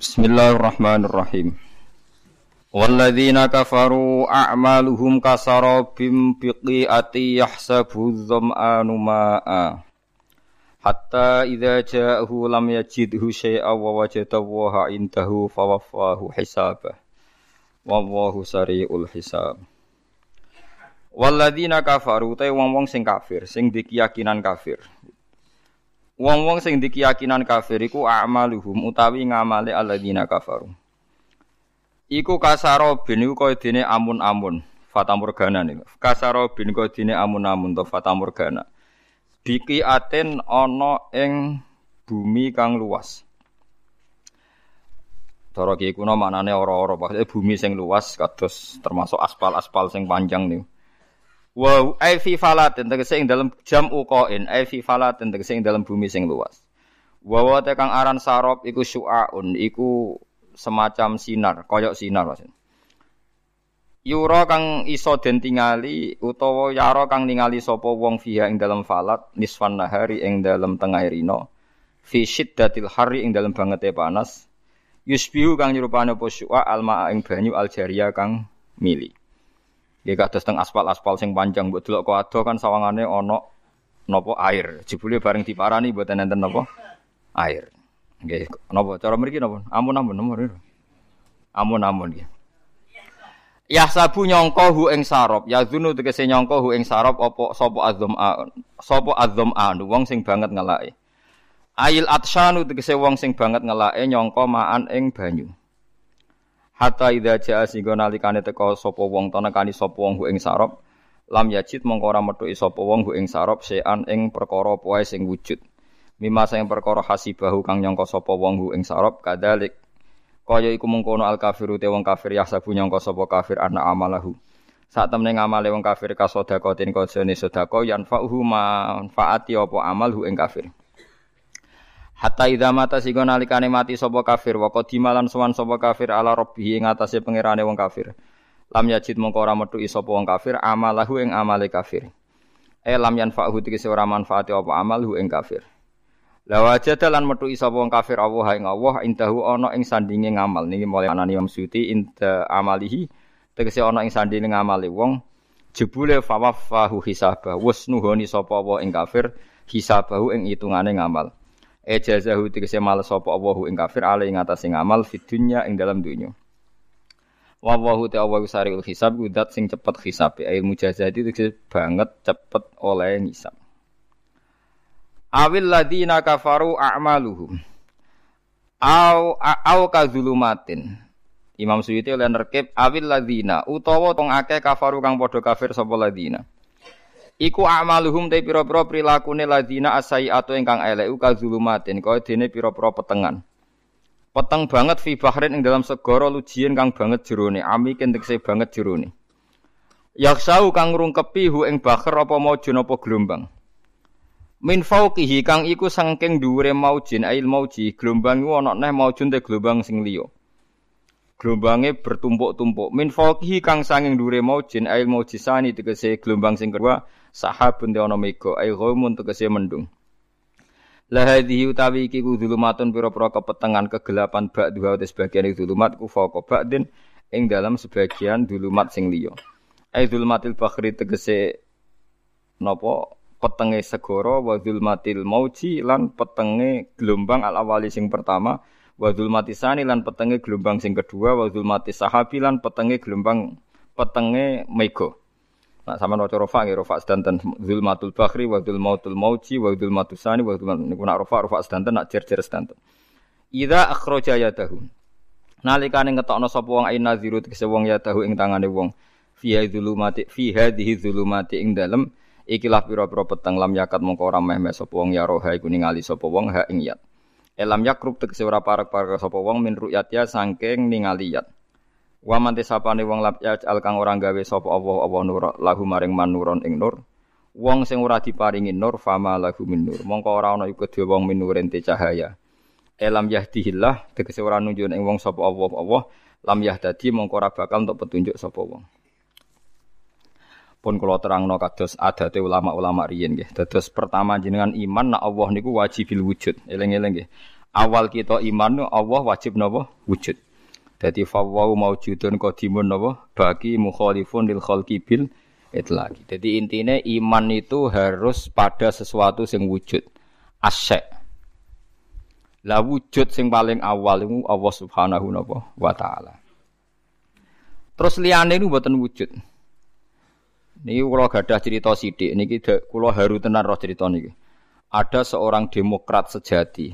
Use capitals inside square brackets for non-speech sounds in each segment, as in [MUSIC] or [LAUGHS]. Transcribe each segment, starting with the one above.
Bismillahirrahmanirrahim. Walladzina kafaru a'maluhum kasarabim biqi'ati yahsabu dham'anu ma'a. Hatta idza ja'ahu lam yajidhu syai'a wa wajada wa indahu fawaffahu hisabah. Wallahu sari'ul hisab. Walladzina kafaru te wong-wong sing kafir, sing dikeyakinan kafir. Wong-wong sing dikeyakinan kafir iku a'maluhum utawi ngamale alladzina kafaru. Iku kasaro bin iku kaya dene amun-amun, fatamurgana niku. Kasaro bin kaya dene amun-amun to fatamurgana. Biki aten ana ing bumi kang luas. Cara ki kuno maknane ora-ora, maksudnya bumi sing luas kados termasuk aspal-aspal sing panjang niku. Wa ai fi falatin tegese ing dalam jam uqain ai fi falatin tegese ing dalam bumi sing luas. Wa wa kang aran sarop iku syu'aun iku semacam sinar, koyok sinar maksudnya. Yura kang iso den tingali utawa yara kang ningali sapa wong fiha ing dalam falat nisfan nahari ing dalam tengah rino fi syiddatil hari ing dalam bangete panas yusbihu kang nyerupane apa syu'a alma ing banyu aljaria kang mili. Nggih kados teng aspal-aspal sing panjang mbok delok kok ado kan sawangane ana napa air. Jebule bareng diparani mboten enten napa air. Nggih napa cara mriki napa? Amun-amun nomor. Amun-amun nggih. Ya sabu nyangka hu ing sarop, ya zunu tegese nyangka hu ing sarop apa sapa azam sapa azam anu wong sing banget ngelake. Ail atsyanu tegese wong sing banget ngelake nyangka maan ing banyu. Hatta idza jaa singgo nalikane teka sapa wong tanekani sapa wong ing sarop lam yajid mongko ora metuki sapa wong ing sarop sean ing perkara poe sing wujud. Mima sing perkara hasibahu kang nyangka sapa wong ing sarop kadalik kaya iku mengkono al kafiru te wong kafir ya sabu nyangka sapa kafir ana amalahu. Sak temene ngamale wong kafir kasodakotin kajane sedekah yanfa'uhu manfaati apa amal hu ing kafir. Hatta idza mata sigo nalikane mati sapa kafir wa qadimalan sowan sapa kafir ala rabbih ing atase pangerane wong kafir. Lam yajid mongko ora metu sapa wong kafir amalahu ing amale kafir. E lam yanfa'hu tegese ora manfaate apa amalhu ing kafir. La wajada lan metu sapa wong kafir Allah ing Allah indahu ana ing sandinge ngamal niki mulai anani Imam Suyuti inda amalihi tegese ana ing sandinge ngamale wong jebule fawaffahu hisabah wis nuhoni sapa wa ing kafir hisabahu ing hitungane ngamal ejazahu tegese males sapa Allahu ing kafir ale ing atase ngamal fid dunya ing dalam dunya. Wa Allahu ta'ala sariul hisab udat sing cepet hisab. Ae mujazati tegese banget cepet oleh ngisab awil ladina kafaru a'maluhum. Au au kazulumatin Imam Suyuti oleh nerkib awil ladina. Utawa tong akeh kafaru kang padha kafir sapa ladina Iku amaluhum te pira-pira prilakune ladina asai atau ingkang elek uka zulumatin kaya dene pira-pira petengan. Peteng banget fi bahrin ing dalam segara lujien kang banget jerone, ami kentekse banget jerone. Yaksau kang ngrungkepi hu ing bahar apa maujun apa gelombang. Min fauqihi kang iku saking dhuwure maujin ail mauji, gelombang iku ana neh maujun te gelombang sing liya. Gelombange bertumpuk-tumpuk. Min fauqihi kang sanging dhuwure maujin ail maujisani tegese gelombang sing kedua sahabun te ana mega ai ghaimun tegese mendung La hadhihi utawi iki ku zulumatun pira-pira kepetengan kegelapan bak dua te sebagian zulumat ku fauqa ba'din ing dalam sebagian zulumat sing liya. Ai zulumatil bakhri tegese napa petenge segara wa zulmatil mauji lan petenge gelombang al awali sing pertama wa zulmatisani lan petenge gelombang sing kedua wa zulmatis sahabi lan petenge gelombang petenge mega. Nah, sama no rofa nggih rofa sedanten zulmatul bakhri wa zulmatul mauji wa zulmatus sani wa zulmat niku nak rofa rofa sedanten nak jer-jer sedanten. Idza akhraja yadahu. Nalikane ngetokno sapa wong ain naziru tegese wong yadahu ing tangane wong fi zulumati fi hadhihi zulumati ing dalem ikilah pira-pira peteng lam yakat mongko ora meh meh sapa wong ya roha iku ningali sapa wong ha ing yat. Elam yakrub tegese ora parek-parek sapa wong min ru'yatya saking ningali yat. Wa man tisapane wong lab al kang ora gawe sapa Allah Allah nur lahu maring manuron ing nur. Wong sing ora diparingi nur fama lahu min nur. Mongko ora ana iku dhewe wong minuren te cahaya. Elam yahdihillah tegese ora nunjuk ing wong sapa Allah Allah lam yahdadi mongko ora bakal untuk petunjuk sapa wong. Pun kula terangno kados adate ulama-ulama riyin nggih. Dados pertama jenengan iman nak Allah niku wajibil wujud. Eling-eling nggih. Awal kita iman Allah wajib napa? Wujud. Dadi fawwau maujudun qadimun napa? Bagi mukhalifun lil khalqi bil itlaqi. Jadi intinya iman itu harus pada sesuatu yang wujud. Asyek. Lah wujud sing paling awal itu Allah Subhanahu wa taala. Terus liyane niku mboten wujud. Niki kula gadah cerita sithik niki kula haru tenan roh cerita niki. Ada seorang demokrat sejati.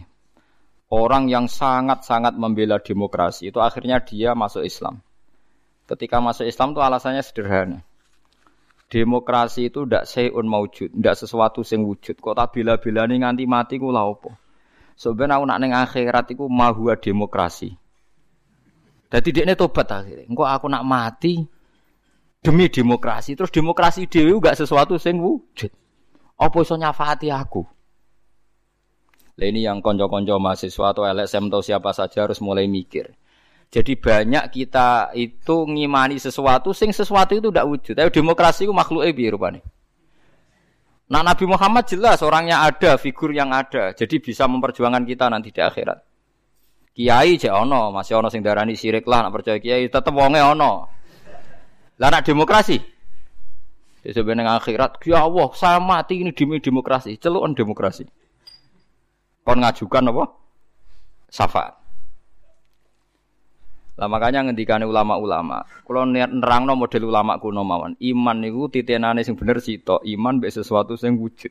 Orang yang sangat-sangat membela demokrasi itu akhirnya dia masuk Islam. Ketika masuk Islam itu alasannya sederhana. Demokrasi itu ndak seun maujud, ndak sesuatu sing wujud. Kok tak bila-bilane nganti mati ku lha opo? Sebenarnya aku nak ning akhirat iku mahua demokrasi. Dadi dekne tobat akhirnya. Engko aku nak mati demi demokrasi. Terus demokrasi dhewe enggak sesuatu sing wujud. Apa iso nyafati aku? Lah ini yang konco-konco mahasiswa atau LSM atau siapa saja harus mulai mikir. Jadi banyak kita itu ngimani sesuatu, sing sesuatu itu tidak wujud. Tapi demokrasi itu makhluk piye rupane? Nah Nabi Muhammad jelas orangnya ada, figur yang ada. Jadi bisa memperjuangkan kita nanti di akhirat. Kiai cek ono, masih ono sing darani sirik lah, nak percaya kiai tetep wonge ono. Lah nak demokrasi. Ya sebenarnya akhirat, ya Allah, saya mati ini demi demokrasi, celukan demokrasi. Kon ngajukan apa? Syafaat. Lah makanya ngendikane ulama-ulama, kalau niat nerangno model ulama kuno mawon, iman niku titenane sing bener sito, iman mbek sesuatu sing wujud.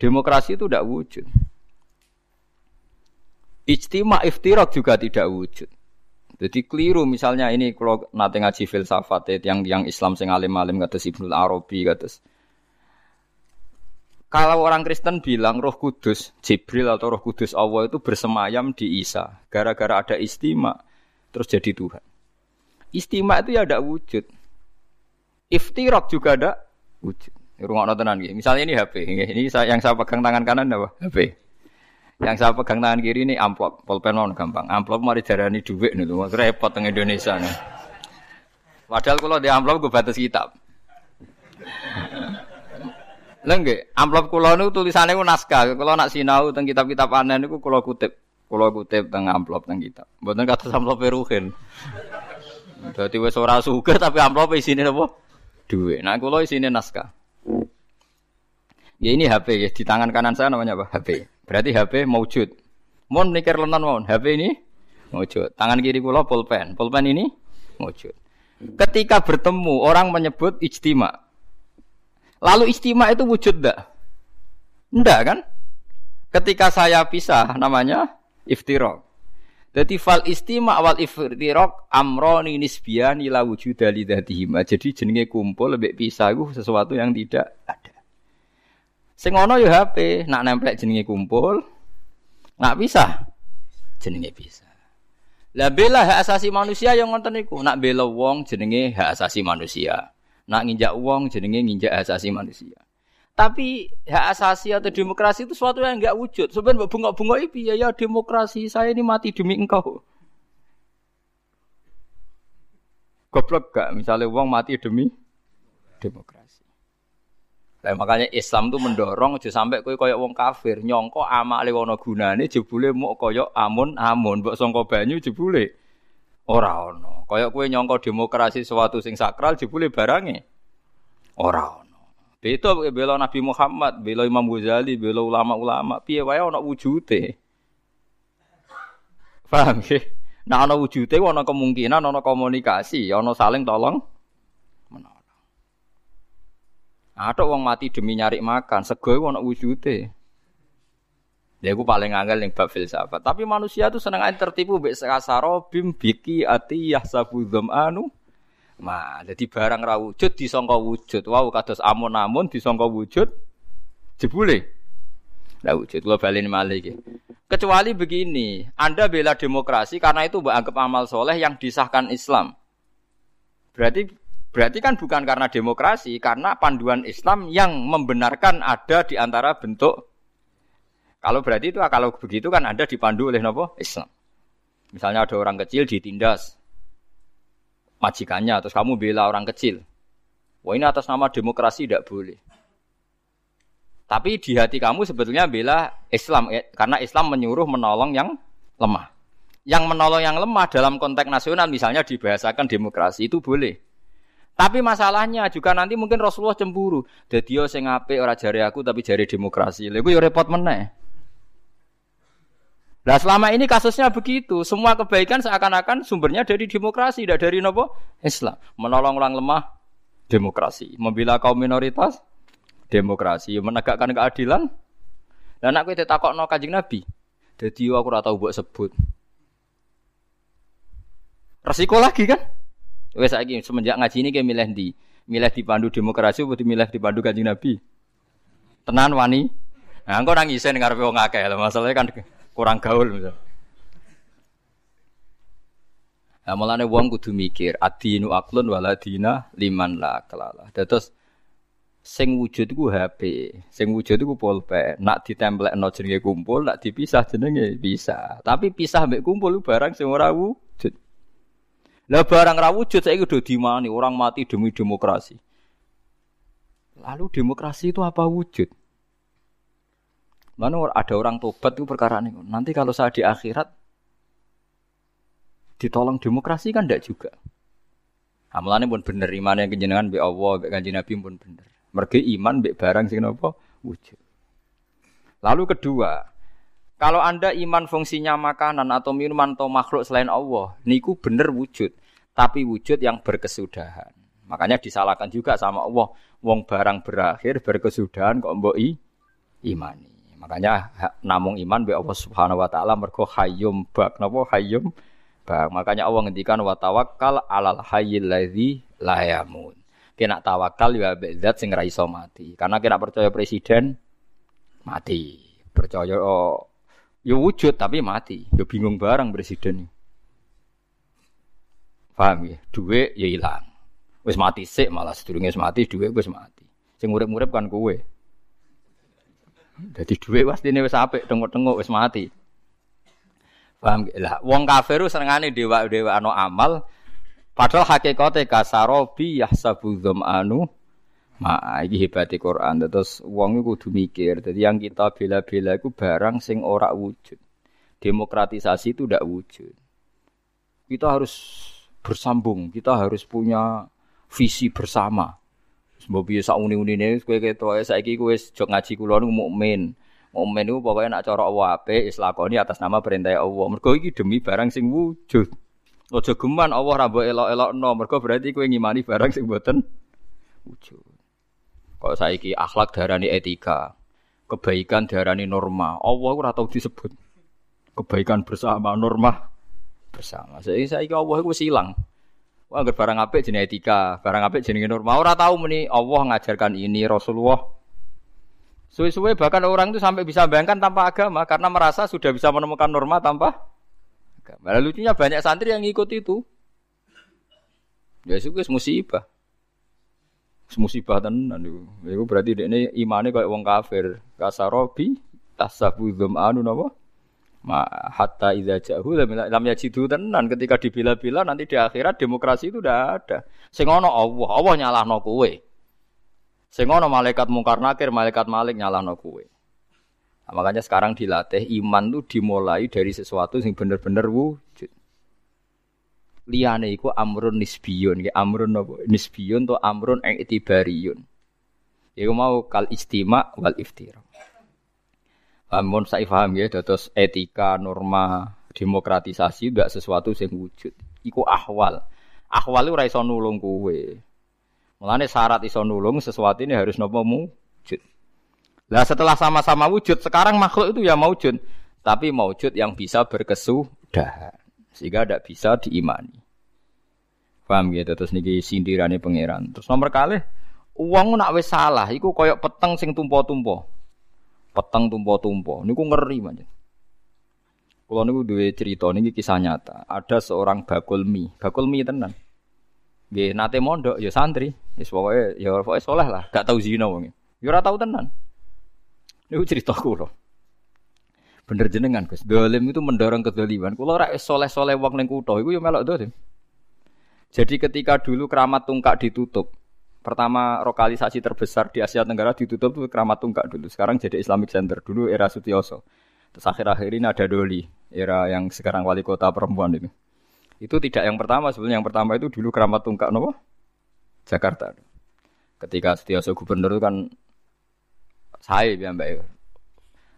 Demokrasi itu tidak wujud. Ijtima iftirak juga tidak wujud. Jadi keliru misalnya ini kalau nanti ngaji filsafat ya, yang yang Islam sing alim-alim kata Ibnu Arabi kata kalau orang Kristen bilang Roh Kudus, Jibril atau Roh Kudus Allah itu bersemayam di Isa, gara-gara ada istimewa terus jadi Tuhan. Istimewa itu ya ada wujud. Iftirok juga ada wujud. Rumah tenan gitu. Misalnya ini HP, ini yang saya pegang tangan kanan apa? HP. Yang saya pegang tangan kiri ini amplop, pulpen non gampang. Amplop mari jarani duit nih, lu repot teng Indonesia nih. Padahal kalau di amplop gue batas kitab. Lengge, amplop kulo nu tulisannya ku naskah. Kulo nak sinau tentang kitab-kitab aneh niku kulo kutip. Kulo kutip tentang amplop tentang kitab. Mboten kata amplop peruhin. [LAUGHS] Dadi wis ora sugih tapi amplop isine apa? Duit. Nah kulo isine naskah. Ya ini HP ya di tangan kanan saya namanya apa? HP. Berarti HP maujud. Mohon mikir lenan mohon. HP ini maujud. Tangan kiri kula pulpen. Pulpen ini maujud. Ketika bertemu orang menyebut ijtima. Lalu ijtima itu wujud enggak? Enggak kan? Ketika saya pisah namanya iftirok. Jadi fal istima awal iftirok amroni nisbian ila wujud dari Jadi jenenge kumpul lebih pisah itu sesuatu yang tidak ada. Ana ya HP, nak nemplek jenenge kumpul, nak bisa jenenge bisa. Lah bela hak asasi manusia yang ngonten niku, nak bela wong jenenge hak asasi manusia. Nak nginjak wong jenenge nginjak hak asasi manusia. Tapi hak asasi atau demokrasi itu sesuatu yang enggak wujud. Sebenarnya bunga-bunga itu ya, ya demokrasi saya ini mati demi engkau. Goblok gak? Misalnya wong mati demi demokrasi. Lah makanya Islam tuh mendorong aja sampai kowe koyok wong kafir, nyongko amale ana gunane jebule muk koyok amun-amun, mbok sangka banyu jebule ora ana. Koyok kowe nyongko demokrasi sesuatu sing sakral jebule barange ora ana. Beda bela Nabi Muhammad, bela Imam Ghazali, bela ulama-ulama, piye wae ana wujude. Paham ya? Nah ana wujude ana kemungkinan ana komunikasi, ana saling tolong Ada wong mati demi nyari makan, sego ana wujude. Ya aku paling angel ning bab filsafat. Tapi manusia itu seneng aja tertipu mbek sakasaro bim biki ati yahsabu anu. Ma, jadi barang ra wujud disangka wujud. Wow, kados amun-amun disangka wujud jebule. Lah wujud kula balen malih iki. Kecuali begini, Anda bela demokrasi karena itu mbak anggap amal soleh yang disahkan Islam. Berarti Berarti kan bukan karena demokrasi, karena panduan Islam yang membenarkan ada di antara bentuk. Kalau berarti itu kalau begitu kan ada dipandu oleh nopo Islam. Misalnya ada orang kecil ditindas majikannya, terus kamu bela orang kecil. Wah ini atas nama demokrasi tidak boleh. Tapi di hati kamu sebetulnya bela Islam eh, karena Islam menyuruh menolong yang lemah. Yang menolong yang lemah dalam konteks nasional misalnya dibahasakan demokrasi itu boleh. Tapi masalahnya juga nanti mungkin Rasulullah cemburu. Dadi yo sing apik ora jari aku tapi jari demokrasi. Lha iku yo repot meneh. Nah selama ini kasusnya begitu, semua kebaikan seakan-akan sumbernya dari demokrasi, tidak dari nopo Islam. Menolong orang lemah, demokrasi. Membela kaum minoritas, demokrasi, menegakkan keadilan. Dan aku itu takok no kajing Nabi. Jadi aku rata buat sebut. Resiko lagi kan? Wes lagi semenjak ngaji ini kayak milih di milih di pandu demokrasi atau milih di pandu kajing Nabi. Tenan wani. Nah, engkau nangisin ngarepe wong akeh. Masalahnya kan kurang gaul misal. Nah, mulane wong kudu mikir adinu aklun waladina liman la kelala. Terus sing wujud iku HP, sing wujud iku pulpen. Nak ditemplekno jenenge kumpul, nak dipisah jenenge bisa. Tapi pisah mbek kumpul barang sing ora wujud. Lah barang ra wujud saiki udah dimani orang mati demi demokrasi. Lalu demokrasi itu apa wujud? Mana ada orang tobat itu perkara ini. Nanti kalau saya di akhirat ditolong demokrasi kan tidak juga. Amalannya pun bener iman yang kejenengan be Allah, be kanji Nabi pun bener. Mergi iman mbek barang sing napa wujud. Lalu kedua, kalau Anda iman fungsinya makanan atau minuman atau makhluk selain Allah, niku bener wujud, tapi wujud yang berkesudahan. Makanya disalahkan juga sama Allah, wong barang berakhir berkesudahan kok mbok imani. Makanya namung iman be Allah Subhanahu wa taala mergo hayyum bak napa hayyum bak. Makanya Allah ngendikan wa tawakkal alal hayyil ladzi la yamun kena tawakal ya zat sing ra iso mati. Karena kena percaya presiden mati. Percaya oh, ya wujud tapi mati. Ya bingung barang presiden. Paham ya? Duit ya hilang. Wis mati sik malah sedurunge wis mati duit wis mati. Sing urip-urip kan kowe. Jadi duit pastine wis apik tengok-tengok wis mati. Paham lah wong kafir senengane dewa-dewa ano amal Padahal hakikate kasarobi yahsabu anu ma iki hebate Quran. Terus wong iku kudu mikir. Jadi yang kita bela-bela iku barang sing ora wujud. Demokratisasi itu tidak wujud. Kita harus bersambung, kita harus punya visi bersama. Sebab biasa uni-unine kowe ketok saiki kowe jog ngaji kula niku mukmin. Mukmin niku pokoke nak cara Allah apik islakoni atas nama perintah Allah. Mergo iki demi barang sing wujud. Ojo geman Allah ra mbok elok-elokno, mergo berarti kowe ngimani barang sing mboten wujud. Kok saiki akhlak darani etika, kebaikan darani norma. Allah ora tau disebut. Kebaikan bersama, norma bersama. Saiki saiki Allah iku silang. Wah, agar barang apik jenenge etika, barang apik jenenge norma. Ora tahu meni Allah ngajarkan ini Rasulullah. Suwe-suwe bahkan orang itu sampai bisa bayangkan tanpa agama karena merasa sudah bisa menemukan norma tanpa Malah lucunya banyak santri yang ikut itu. Ya itu musibah. Musibah tenan itu. Berarti ini imannya kayak wong kafir. Kasarobi tasabu anu napa? Ma hatta idza jahu lam, yajidu tenan ketika dibila-bila nanti di akhirat demokrasi itu udah ada. Sing ono Allah, Allah nyalahno kowe. Sing ono malaikat mungkar nakir, malaikat malik nyalahno kowe. Nah, makanya sekarang dilatih iman tuh dimulai dari sesuatu yang benar-benar wujud. Liane iku amrun nisbiyun, ya amrun apa? Nisbiyun to amrun eng itibariyun. Iku mau kal istima wal iftira. Amun saya paham ya, terus etika, norma, demokratisasi tidak sesuatu yang wujud. Iku ahwal. Ahwal itu raiso nulung kue. Mulane syarat iso nulung sesuatu ini harus nopo wujud. Lah setelah sama-sama wujud, sekarang makhluk itu ya wujud, tapi wujud yang bisa berkesudahan sehingga tidak bisa diimani. Paham gitu terus niki sindirane pangeran. Terus nomor kali uang nak wis salah iku koyok peteng sing tumpo-tumpo. Peteng tumpo-tumpo. Niku ngeri manjen. Kalau niku duwe cerita niki kisah nyata. Ada seorang bakul mie, bakul mie tenan. Nggih nate mondok ya santri. Wis pokoke ya pokoke soleh lah, gak tau zina wong. Ya ora tau tenan. Ini cerita kulo. Bener jenengan Gus. Dolim itu mendorong kedoliman. Kulo rak soleh-soleh wong ning kutho iku yo melok dolim. Jadi ketika dulu keramat tungkak ditutup, Pertama lokalisasi terbesar di Asia Tenggara ditutup tuh Keramat Tungkak dulu. Sekarang jadi Islamic Center. Dulu era Sutioso. Terus akhir-akhir ini ada Doli, era yang sekarang wali kota perempuan itu. Itu tidak yang pertama, sebenarnya yang pertama itu dulu Keramat Tungkak nopo? Jakarta. Ketika Sutioso gubernur itu kan saya ya Mbak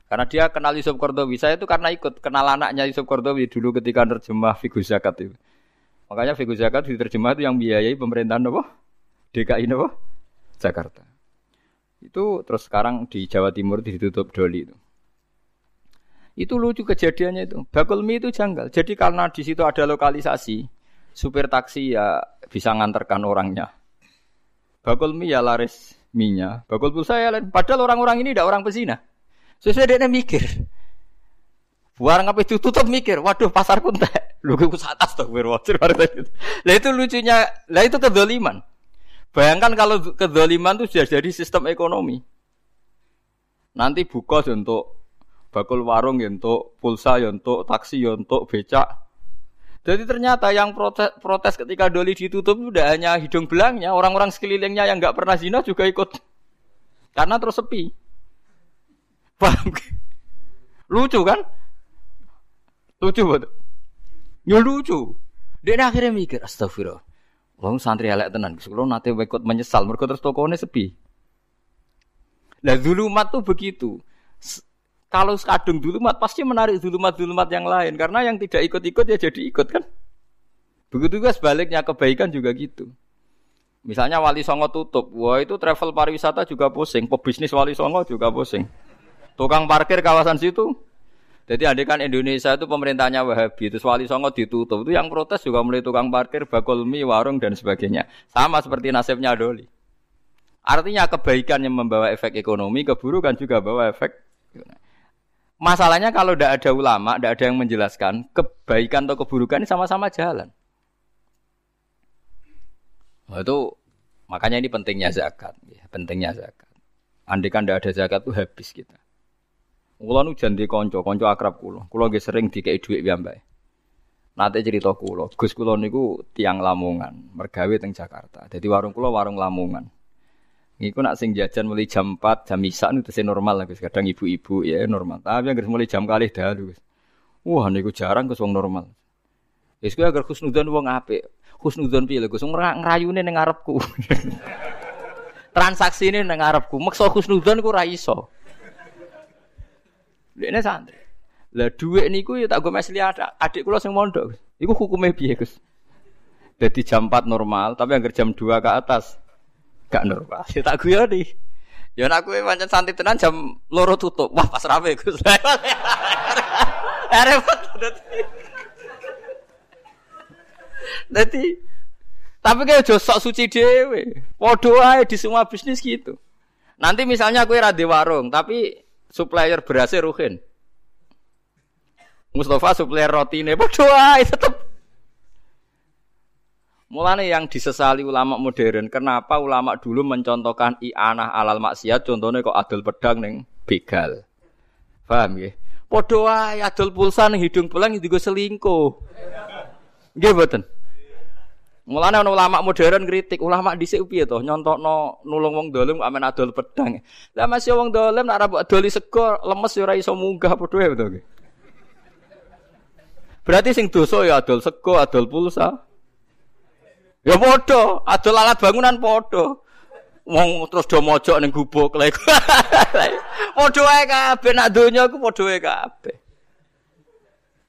Karena dia kenal Yusuf Kordowi. Saya itu karena ikut kenal anaknya Yusuf Kordowi dulu ketika nerjemah Figur Zakat itu. Makanya Figur Zakat diterjemah itu yang biayai pemerintahan apa? DKI apa? Jakarta. Itu terus sekarang di Jawa Timur ditutup Doli itu. Itu lucu kejadiannya itu. Bakulmi itu janggal. Jadi karena di situ ada lokalisasi, supir taksi ya bisa nganterkan orangnya. Bakulmi ya laris minyak. Bakul pulsa ya lain. Padahal orang-orang ini tidak orang pesina. Sesuai dia mikir. Apa itu tutup mikir. Waduh pasar pun tak. Lu ke atas tuh. Lah itu lucunya. Lah itu kedoliman. Bayangkan kalau kedoliman itu sudah jadi sistem ekonomi. Nanti buka untuk bakul warung ya untuk pulsa ya untuk taksi ya untuk becak. Jadi ternyata yang protes, protes ketika doli ditutup itu tidak hanya hidung belangnya, orang-orang sekelilingnya yang nggak pernah zina juga ikut. Karena terus sepi. Paham? Lucu kan? Lucu betul. Ya lucu. Dia akhirnya mikir, astagfirullah. Wong santri elek tenan. Kulo nate ikut menyesal mergo terus tokone sepi. Lah zulumat tuh begitu. Kalau kadung zulumat pasti menarik zulumat-zulumat yang lain karena yang tidak ikut-ikut ya jadi ikut kan. Begitu juga sebaliknya kebaikan juga gitu. Misalnya Wali Songo tutup, wah itu travel pariwisata juga pusing, pebisnis Wali Songo juga pusing. Tukang parkir kawasan situ jadi adik kan Indonesia itu pemerintahnya Wahabi, itu Wali Songo ditutup. Itu yang protes juga mulai tukang parkir, bakul mie, warung dan sebagainya. Sama seperti nasibnya Doli. Artinya kebaikan yang membawa efek ekonomi, keburukan juga bawa efek. Masalahnya kalau tidak ada ulama, tidak ada yang menjelaskan, kebaikan atau keburukan ini sama-sama jalan. Nah, itu makanya ini pentingnya zakat, ya, pentingnya zakat. Andai kan tidak ada zakat itu habis kita. Kulo nu janji konco, konco akrab kulo. Kulo nggih sering dikei dhuwit piyambake. Nate cerita kulo, Gus kulo niku tiang Lamongan, mergawe teng Jakarta. Jadi warung kulo warung Lamongan. Niku nak sing jajan mulai jam 4, jam isak itu sing normal lah Gus. Kadang ibu-ibu ya normal. Tapi yang mulai jam kali dalu Gus. Wah niku jarang Gus wong normal. Wis kuwi agar khusnudzon wong apik. Khusnudzon piye lho Gus ngrayune ning ngarepku. [LAUGHS] Transaksine ning ngarepku. Meksa khusnudzon ku ra iso. Ini santri. Lah dhuwit niku ya tak gue mesli ada adik kula sing mondok. Iku hukumnya piye, Gus? Jadi jam 4 normal, tapi yang jam 2 ke atas gak normal. Ya tak gue nih. Ya nak gue pancen santri tenan jam loro tutup. Wah, pas rame Gus. [LAUGHS] Repot. Dadi tapi kayak jo sok suci dewe. Padha ae di semua bisnis gitu. Nanti misalnya gue rada warung, tapi supplier berasnya Ruhin. Mustafa supplier roti ini bodoh tetap. Mulane yang disesali ulama modern, kenapa ulama dulu mencontohkan i'anah alal maksiat, contohnya kok adol pedang neng begal. Paham ya? Podo ae adol pulsa ning hidung belang itu selingkuh. Mboten? Mulane ana ulama modern kritik, ulama dhisik piye to nyontokno nulung wong dolim amen adol pedang. Lah masih wong dolim nek ora mbok adoli sego lemes ora iso munggah padha wae to. Berarti sing dosa ya adol sego, adol pulsa. Ya padha, adol alat bangunan padha. Wong terus do mojok ning gubuk lek. [LAUGHS] Padha wae kabeh nak donya ku padha wae kabeh.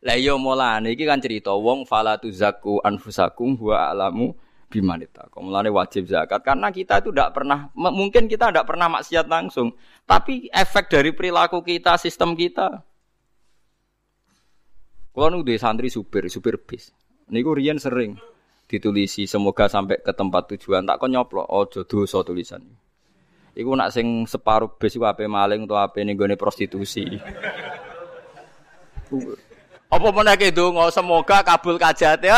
Lah iya mulane iki kan cerita wong fala tuzaku anfusakum wa alamu bimanita. Mulane wajib zakat karena kita itu tidak pernah mungkin kita tidak pernah maksiat langsung, tapi efek dari perilaku kita, sistem kita. Kalau nu santri supir, supir bis. Niku riyen sering ditulisi semoga sampai ke tempat tujuan tak kon nyoplo ojo dosa tulisan. Iku nak sing separuh bis iku ape maling utawa ape ning prostitusi. [LAUGHS] Apa meneh donga semoga kabul kajate. [LAUGHS]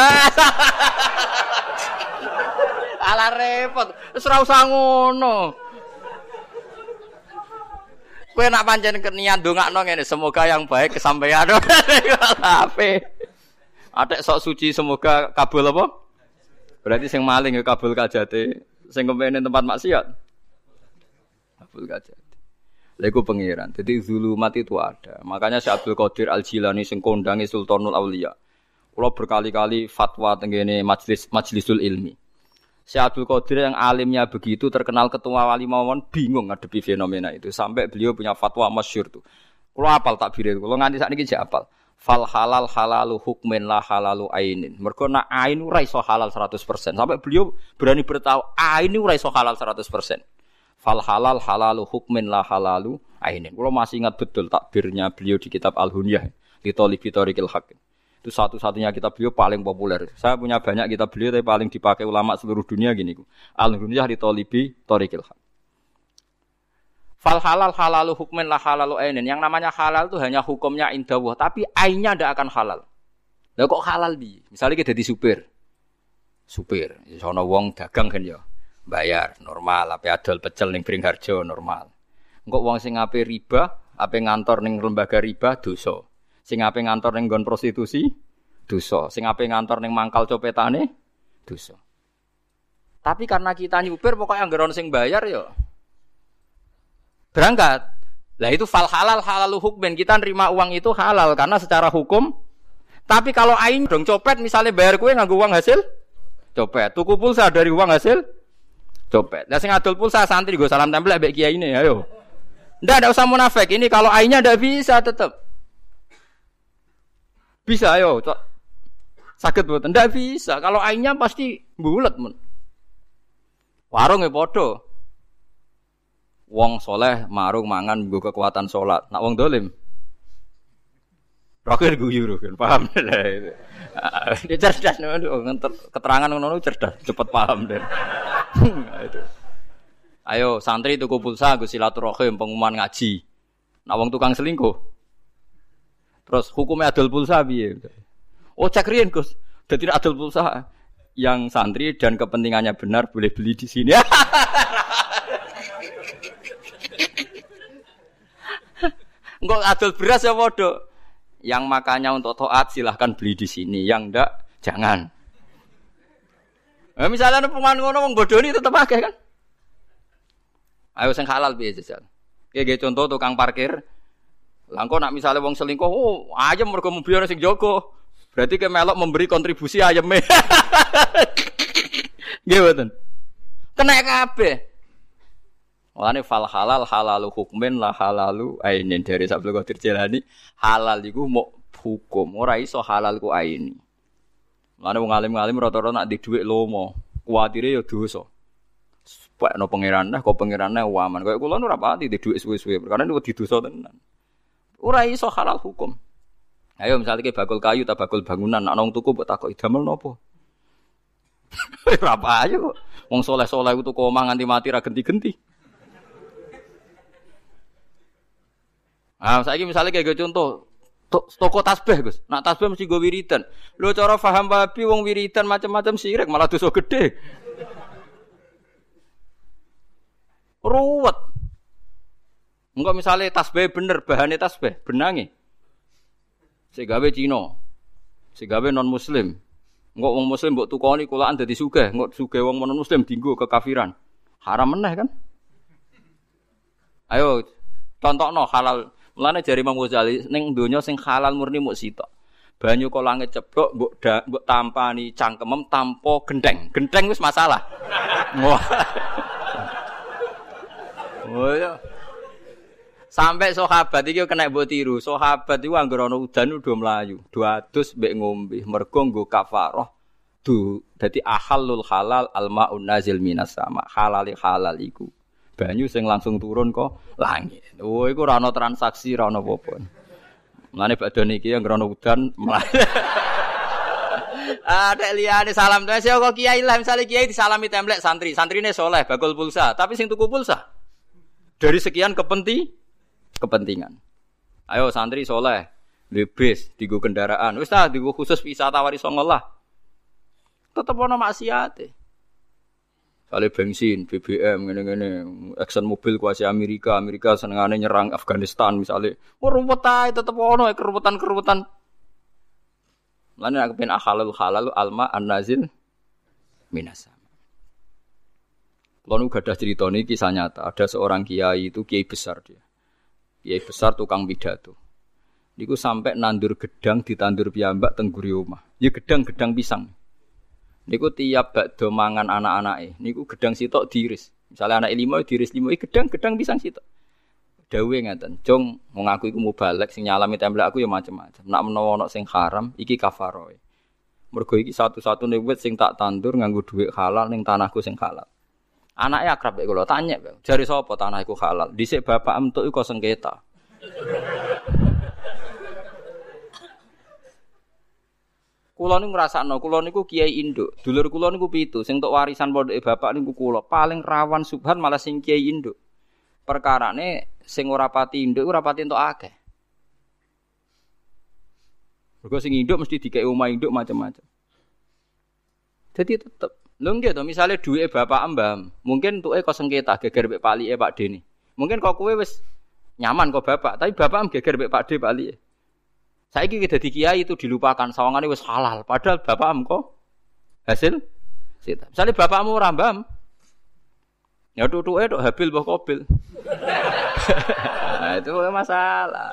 Ala repot. Wis ora. Kowe nak pancen niat ndongakno ngene, semoga yang baik kesampaian. Ape? Atek sok suci semoga kabul apa? Berarti sing maling ya kabul kajate. Sing kepengin tempat maksiat. Abdul Lego pangeran. Jadi zulumat itu ada. Makanya si Abdul Qadir Al Jilani sing kondangi Sultanul Aulia. Kalau berkali-kali fatwa tenggene majlis majlisul ilmi. Si Abdul Qadir yang alimnya begitu terkenal ketua wali mawon bingung ngadepi fenomena itu sampai beliau punya fatwa masyur tuh. Kalau apal takbir itu, kalau nganti saat ini apal. Fal halal halalu hukmin la halalu ainin. Mergo nak ain ora iso halal 100%. Sampai beliau berani bertahu ain ora iso halal 100%. Fal halal halalu hukmin la halalu ainin. Kalau masih ingat betul takbirnya beliau di kitab Al-Hunyah di Tolibi Torikil Hakim. Itu satu-satunya kitab beliau paling populer. Saya punya banyak kitab beliau tapi paling dipakai ulama seluruh dunia gini. Al-Hunyah di Tolibi Torikil Hakim. Fal halal halalu hukmin lah halalu ainin. Yang namanya halal itu hanya hukumnya indawah, tapi ainnya tidak akan halal. Lah kok halal bi? Misalnya kita di supir. Supir, sono wong dagang kan ya. Bayar normal, apa adol pecel ning Bringharjo normal. Engkok wong sing ape riba, ape ngantor ning lembaga riba dosa. Sing ape ngantor ning nggon prostitusi dosa. Sing ape ngantor ning mangkal copetane dosa. Tapi karena kita nyupir pokoknya anggaran sing bayar ya berangkat. Lah itu fal halal halalu hukmen kita nerima uang itu halal karena secara hukum. Tapi kalau ain dong copet misalnya bayar kue nganggo uang hasil copet, tuku pulsa dari uang hasil copet. Lah sing adol pulsa santri gue salam tempel mbek kiai ini ayo. Ndak ada usah munafik. Ini kalau ainnya ndak bisa tetap. Bisa ayo. Sakit buat ndak bisa. Kalau ainnya pasti bulat men. Warung ya podo. Wong soleh marung mangan gue kekuatan sholat. Nak wong dolim. Rokir guyu kan paham itu. Dia cerdas nih, keterangan ngono cerdas, cepet paham deh. [LAUGHS] Ayo santri tuku pulsa gue silaturahim pengumuman ngaji. Wong tukang selingkuh. Terus hukumnya adol pulsa biye. Oh cek riyen Gus. Dadi adol pulsa yang santri dan kepentingannya benar boleh beli di sini. [LAUGHS] Enggak adol beras ya bodoh. Yang makanya untuk toat silahkan beli di sini. Yang ndak jangan. Nah, misalnya pengen ngono wong bodoh ini tetap pakai kan? Ayo sing halal piye jajal. Kayak contoh tukang parkir, Langkau nak misalnya wong selingkuh, oh ayam mereka mobil sing joko. Berarti ke melok memberi kontribusi ayamnya. [LAUGHS] Gimana? Kena kabeh. ini fal halal halalu hukmin lah halalu ainin dari Sabtu Qadir Jalani halal iku mau hukum ora iso halal ku aini. Mulane wong alim-alim rata-rata nak di dhuwit lomo, kuwatire ya dosa. Pak no pangeran nah, kok pangeran waman. Kayak kula nu pati di dhuwit suwe-suwe, perkara niku didosa tenan. Ora iso halal hukum. Ayo misalnya kayak bakul kayu tak bakul bangunan, nak nong tuku buat takut idamel nopo. Berapa aja [LAUGHS] kok. Wong soleh soleh itu koma nganti mati ra genti genti. Ah, saya misalnya kayak contoh, toko tasbih Gus. Nak tasbih mesti gue wiridan. Lo cara paham babi wong wiridan macam-macam sirik malah dosa gede. Ruwet. Enggak misalnya tasbih bener, bahannya tasbih, benangi. Segawe Cina, segawe non Muslim. Enggak wong Muslim mbok tukoni kulaan dadi sugih, enggak sugih wong non Muslim dinggo kekafiran. Haram meneh kan? Ayo contohno halal. Mulane jari Imam Ghazali ning donya sing halal murni muk sitok. Banyu kok langit ceblok mbok mbok tampani cangkemem tanpa gendeng. Gendeng wis masalah. [LAUGHS] Wah. Oh ya. Sampai sahabat iki kena mbok tiru. Sahabat iku anggere ana udan udah mlayu. Dua adus mbek ngombe. Mergo nggo kafarah. Du dadi ahalul halal almaun nazil minas sama. Halali halal iku. Banyu sing langsung turun kok langit. Oh iku ora ana transaksi, ora ana apa-apa. Mulane badan iki anggere ana udan. [LAUGHS] Ada liane salam tuh saya kok kiai lah misalnya kiai disalami templek santri, santrine soleh, bakul pulsa, tapi sing tuku pulsa dari sekian kepenting kepentingan. Ayo santri soleh, tigo kendaraan. Wis tigo khusus wisata wari songolah. Tetep ono maksiat. Kali bensin, BBM, ngene-ngene, Exxon Mobil kuasi Amerika, Amerika senengane nyerang Afghanistan misalnya. Oh rumput ae tetep ono keruputan-keruputan. Lan aku pengen halal halal alma an nazil minasa. Kalau nu gadah cerita ini kisah nyata. Ada seorang kiai itu kiai besar dia. Kiai besar tukang pidato. Niku sampai nandur gedang ditandur piyambak tengguri rumah. Ya gedang-gedang pisang. Niku tiap bakdo mangan anak-anake. Niku gedang sitok diiris. Misalnya anak lima diiris lima, gedang-gedang pisang sitok. Dawe ngaten, "Jong, wong aku iku mubalek sing nyalami templek aku ya macam-macam. Nak menawa ana sing haram, iki kafaroe. Mergo iki satu-satune wit sing tak tandur nganggo dhuwit halal ning tanahku sing halal." Anaknya akrab kula tanya, "Jari sapa tanah iku halal?" Dhisik bapak entuk iku sengketa. Kulo niku ngrasakno, kulo niku kiai induk. Dulur kulo niku pitu, sing untuk warisan pondoke bapak niku kulo. Paling rawan subhan malah sing kiai induk. Perkarane sing ora pati induk ora pati entuk akeh. Mergo sing induk mesti dikei omah induk macam-macam. Jadi tetep Lho nggih to, misale duwe bapak mbah, mungkin tuke kok sengketa geger mek palike Pak Deni. Mungkin kok kowe wis nyaman kok bapak, tapi bapak geger mek Pak D palike. Saiki kita di kiai itu dilupakan sawangane wis halal, padahal bapak kok hasil. Misalnya bapakmu ora mbam, ya tutuke tok habil mbah kobil. [LAUGHS] nah, itu masalah.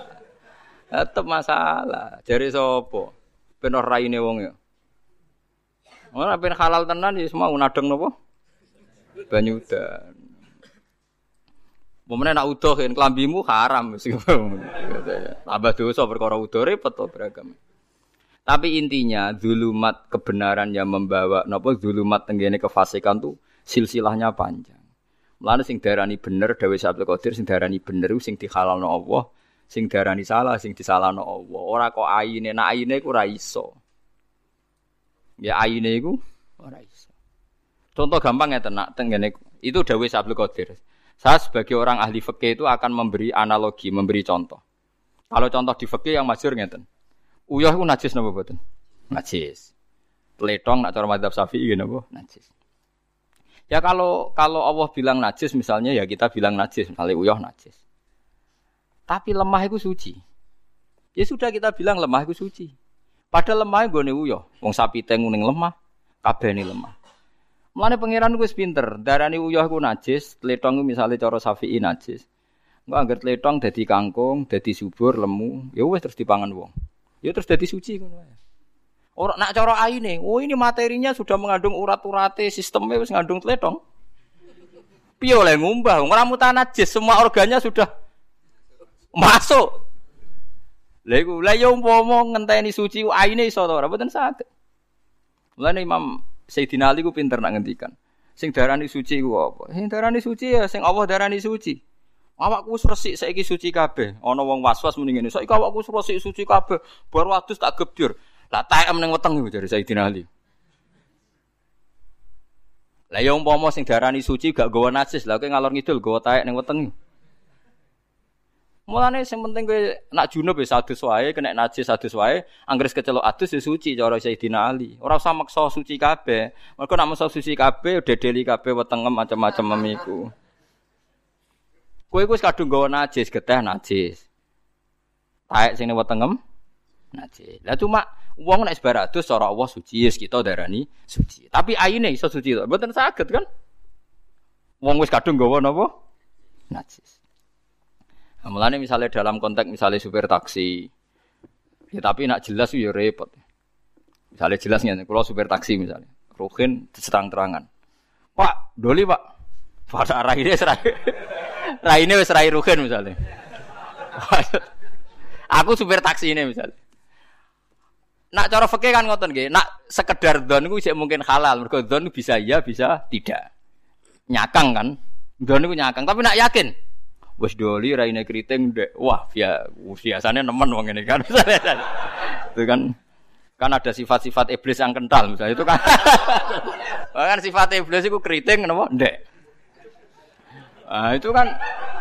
Tetep masalah. Jari sapa? Ben raine wong ya. Ora ben halal tenan ya semua unadeng napa? Banyu udan. Momennya nak udoh kan kelambimu haram Tambah dosa perkara udoh repot to beragam. Tapi intinya zulumat kebenaran yang membawa napa zulumat tenggene kefasikan tuh silsilahnya panjang. Mulane sing darani bener Dewi Abdul Qadir sing darani bener sing dihalalno Allah, sing darani salah sing disalahno Allah. Ora kok ayine, nak ayine iku ora iso. Ya ayine iku ora iso. Contoh gampang ya tenak tenggene itu Dewi Abdul Qadir. Saya sebagai orang ahli fikih itu akan memberi analogi, memberi contoh. Kalau contoh di fikih yang masyhur ngeten. Uyah itu najis napa mboten? Najis. Letong nak cara madzhab Syafi'i napa? Najis. Ya kalau kalau Allah bilang najis misalnya ya kita bilang najis, misalnya uyah najis. Tapi lemah itu suci. Ya sudah kita bilang lemah itu suci. Padahal lemah gue nih uyah. Wong sapi tenguning lemah, kabeh lemah. Mulane pangeran gue pinter, darani uyah ku najis, tletong misalnya cara Syafi'i najis. Enggak anggar tletong dadi kangkung, dadi subur, lemu, ya wes terus dipangan wong. Ya terus dadi suci ngono wae. Ora nak cara aine, oh ini materinya sudah mengandung urat-urate, sistemnya wis ngandung tletong. Piye oleh ngumbah, ora najis, semua organnya sudah masuk. Lha iku, lha yo umpama ngenteni suci aine iso to ora saged. Mulane Imam Sayyidina Ali ku pinter nak ngendikan. Sing darani suci ku apa? Sing darani suci ya sing Allah darani suci. Awakku wis resik saiki suci kabeh. Ana wong was-was muni ngene. Saiki awakku wis resik suci kabeh. Bar wadus tak gebjur. Lah taem ning weteng iku jare Sayyidina Ali. Lah ya umpama sing darani suci gak gawa najis, lah kowe ngalor ngidul gawa taek ning weteng. Mulane sing penting kowe nak junub wis adus wae, kena najis adus wae, anggere kecelok adus ya suci cara Sayyidina Ali. Ora usah maksa suci kabeh. Mergo nak maksa suci kabeh dedeli kabeh wetengem macam-macam memiku. Kowe wis kadung gawa najis, geteh najis. Taek sing wetengem najis. Lah cuma wong nek sebaradus cara Allah suci, yes, kita darani suci. Tapi aine iso suci to. Mboten saged kan? Wong wis kadung gawa napa? Najis. Mulane misalnya dalam konteks misalnya supir taksi, ya tapi nak jelas ya repot. Misalnya jelasnya, kalau supir taksi misalnya, Ruhin terang-terangan. Pak, doli pak. Pada arah ini serai, arah ini serai Ruhin misalnya. [LAUGHS] Aku supir taksi ini misalnya. Nak cara fakir kan ngotot gak, nak sekedar don gue mungkin halal, mereka don bisa iya bisa tidak. Nyakang kan, don gue nyakang, tapi nak yakin, wis doli raine keriting dek. Wah ya biasanya nemen wong ini kan. [LAUGHS] Itu kan kan ada sifat-sifat iblis yang kental misalnya. Itu kan. [LAUGHS] Kan sifat iblis itu keriting nopo dek. Nah, itu kan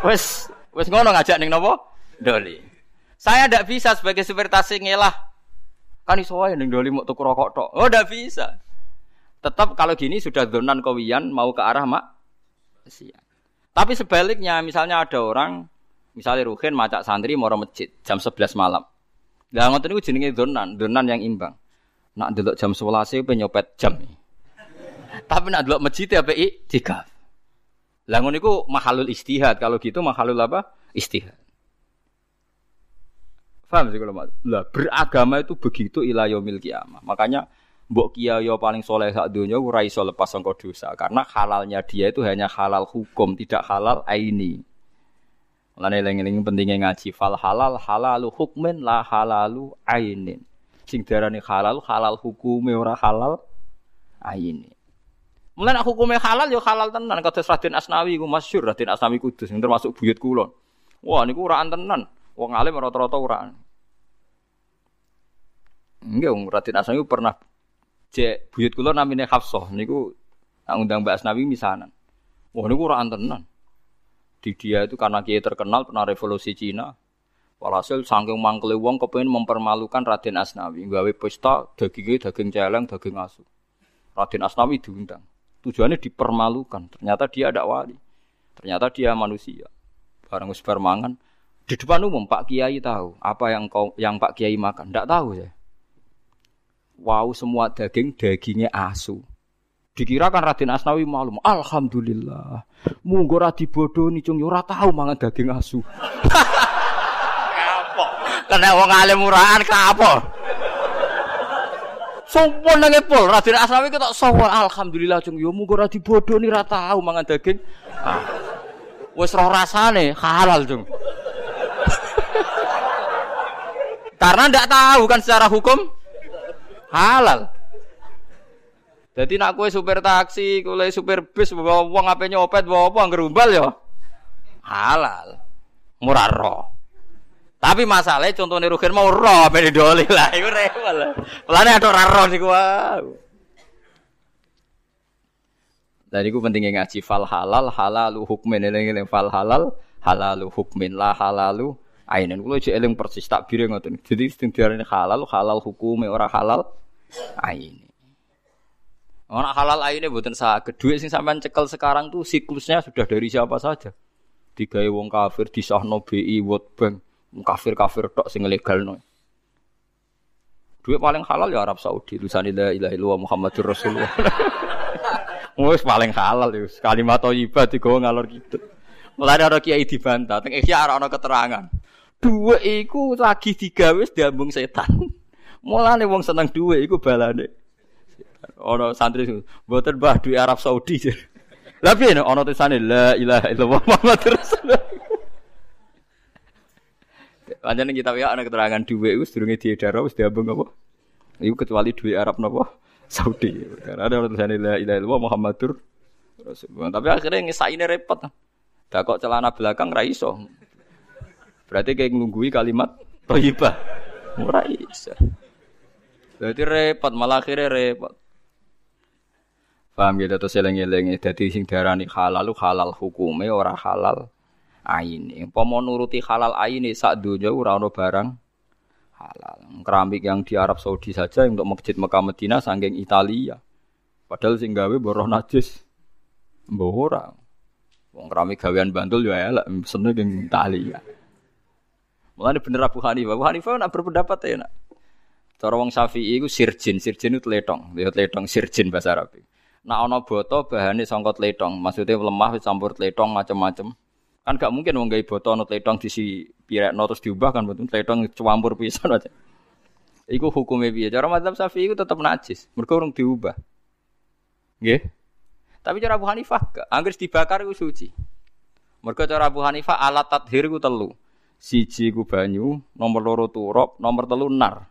wis wis ngono ngajak ning nopo doli. Saya tidak bisa sebagai supir taksi ngelah kan iso ning doli mau tuku rokok tok. Oh tidak bisa. Tetap kalau gini sudah donan kawian mau ke arah mak siang tapi sebaliknya, misalnya ada orang, misalnya Ruhin macak santri mau masjid jam 11 malam. Lah ngoten niku jenenge donan, donan yang imbang. Nak delok jam 11 e penyopet jam. Tapi nak delok masjid ya PI tiga. Lah ngono iku mahalul istihad. Kalau gitu mahalul apa? Istihad. Paham sih kalau Lah beragama itu begitu ila yaumil kiamah. Makanya mbok kiai paling soleh sak dunia ora iso lepas dosa karena halalnya dia itu hanya halal hukum, tidak halal aini. Mulane eling-eling pentingnya ngaji fal halal halalu hukmin la halalu ainin. Sing darani halal halal hukume ora halal aini. Mulai nak hukumnya halal ya halal tenan kados Raden Asnawi ku masyhur Raden Asnawi Kudus yang termasuk buyut kula. Wah niku ora tenan. Wong alim rata-rata ora. Enggak, Raden Asnawi pernah cek buyut kula namine Hafsah niku nak undang Mbak Asnawi misanan. Wah niku ora tenan. Di dia itu karena dia terkenal pernah revolusi Cina. Walhasil saking mangkele wong kepengin mempermalukan Raden Asnawi, gawe pesta dagingnya daging celeng, daging asu. Raden Asnawi diundang. Tujuannya dipermalukan. Ternyata dia ada wali. Ternyata dia manusia. Barang wis di depan umum Pak Kiai tahu apa yang kau yang Pak Kiai makan. Tidak tahu ya. Wow semua daging dagingnya asu. Dikira kan Raden Asnawi malum. Alhamdulillah. Munggo ra dibodoni cung ora tahu mangan daging asu. [LAUGHS] Kapok. Kena wong alim murahan kapok. Sopo nang epol Raden Asnawi ketok sopo alhamdulillah cung yo muga ora dibodoni ra tau mangan daging. Ah. Wis roh rasane halal cung. [LAUGHS] Karena ndak tahu kan secara hukum halal. Jadi nak kue supir taksi, kue supir bis, bawa uang apa nyopet, bawa apa ngerumbal ya halal, murah roh. Tapi masalahnya contohnya Rukin mau roh beda doli lah, itu rewel. Pelane ada roh sih gua. Dan itu pentingnya ngaji fal halal halalu hukmin ini fal halal halalu hukmin lah halalu ainin. Kalau jadi eling persis tak biru ngoten. Jadi ini halal halal hukumnya orang halal ainin. Orang halal aine buatan sah. Kedua sing sampean cekel sekarang tuh siklusnya sudah dari siapa saja. Tiga wong kafir di sahno BI World Bank kafir-kafir tok sing legal no. Duit paling halal ya Arab Saudi. Tulisan la ilaha illallah Muhammadur Rasulullah. [LAUGHS] Wes paling halal ya. Kalimat thayyibah digawa ngalor gitu. Mulai ada kiai dibantah, teng ora ana keterangan. Duwe iku lagi digawe diambung setan. [LAUGHS] Mulane wong seneng duwe iku balane. Ono santri mboten Mbah duwe Arab Saudi. [LAUGHS] Lah piye ono tulisane la ilaha illallah Muhammadur Rasulullah. [LAUGHS] Pancen kita ya ana keterangan dhuwit wis durunge diedar wis diambung apa? Iku kecuali dhuwit Arab napa? Saudi. Karena ada tulisan la ilaha illallah Muhammadur Rasulullah. Tapi akhirnya ngesaine repot. Dah kok celana belakang ra iso. Berarti kayak nunggui kalimat thayyibah. Ora iso. Jadi repot, malah akhirnya repot. Paham gitu terus eling-eling dadi sing halal halal hukume ora halal aini. Pomo nuruti halal aini sak dunia ora barang halal. Keramik yang di Arab Saudi saja untuk masjid Mekah Medina sanggeng Italia. Padahal sing gawe boroh najis. Mbah ora. Wong keramik gawean Bantul ya elek seneng Italia. Mulane bener Abu Hanifah. Abu Hanifah nak berpendapat ya nak. Cara wong Syafi'i iku sirjin, sirjin itu tletong, dia tletong sirjin bahasa Arab. Nah ana boto bahane sangka tletong, maksudnya lemah campur tletong macam-macam. Kan gak mungkin wong gawe botol no tletong disi pirekno terus diubah kan betul tletong campur pisan aja. Iku hukumnya piye? Cara mazhab Syafi'i iku tetep najis, mergo urung diubah. Nggih. Tapi cara Abu Hanifah anggere dibakar iku suci. Mergo cara Abu Hanifah alat tathir iku telu. Siji ku banyu, nomor loro turop, nomor telu nar.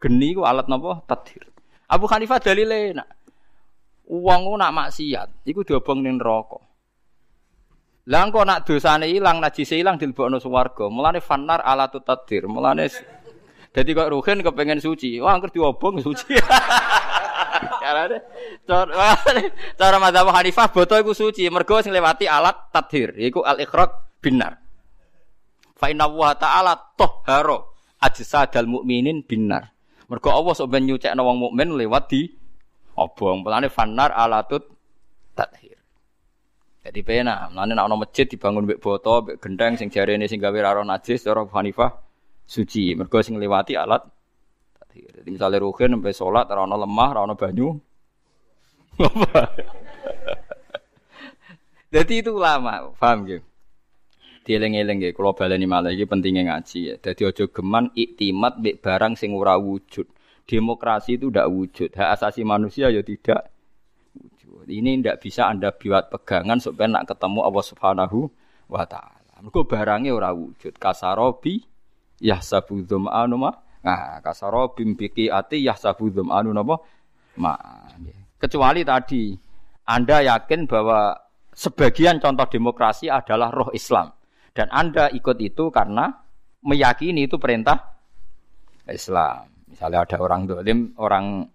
Geni ku alat napa? Tathir. Abu Hanifah dalile nak uang nak maksiat, iku diobong ning neraka. Lah engko nak dosane ilang, najise ilang dilebokno swarga. Mulane fanar ala tutadir. Mulane dadi kok ruhin kepengen suci. Wah, angker diobong suci. [LAUGHS] Carane [LAUGHS] cara cara madzhab Hanifah boto iku suci, mergo sing lewati alat tadhir, yaiku al-ikhraq binar. Fa inna wa ta'ala tahhara ajsadal mukminin binar. Mergo Allah sok ben nyucekno wong mukmin lewat di obong. Mulane fanar ala tut tadhir. Jadi pena, nanti nak masjid dibangun bek boto, bek gendeng, sing jari ini sing gawe raro najis, cara Hanifah suci. Mergo sing lewati alat. Jadi misalnya ruhin sampai sholat, rano lemah, rano banyu. [LAUGHS] Jadi itu ulama, paham gitu. Dieling-eling nggih, kula baleni malah iki pentingnya ngaji ya. Dadi aja geman iktimat mbek barang sing ora wujud. Demokrasi itu tidak wujud, hak asasi manusia ya tidak wujud. Ini tidak bisa Anda buat pegangan supaya nak ketemu Allah Subhanahu wa taala. Mergo barangnya ora wujud. Kasarobi yahsabu dzum'anu ma. Nah, kasarobi mbiki ati yahsabu dzum'anu napa? Ma. Kecuali tadi Anda yakin bahwa sebagian contoh demokrasi adalah roh Islam. Dan Anda ikut itu karena meyakini itu perintah Islam. Misalnya ada orang dolim, orang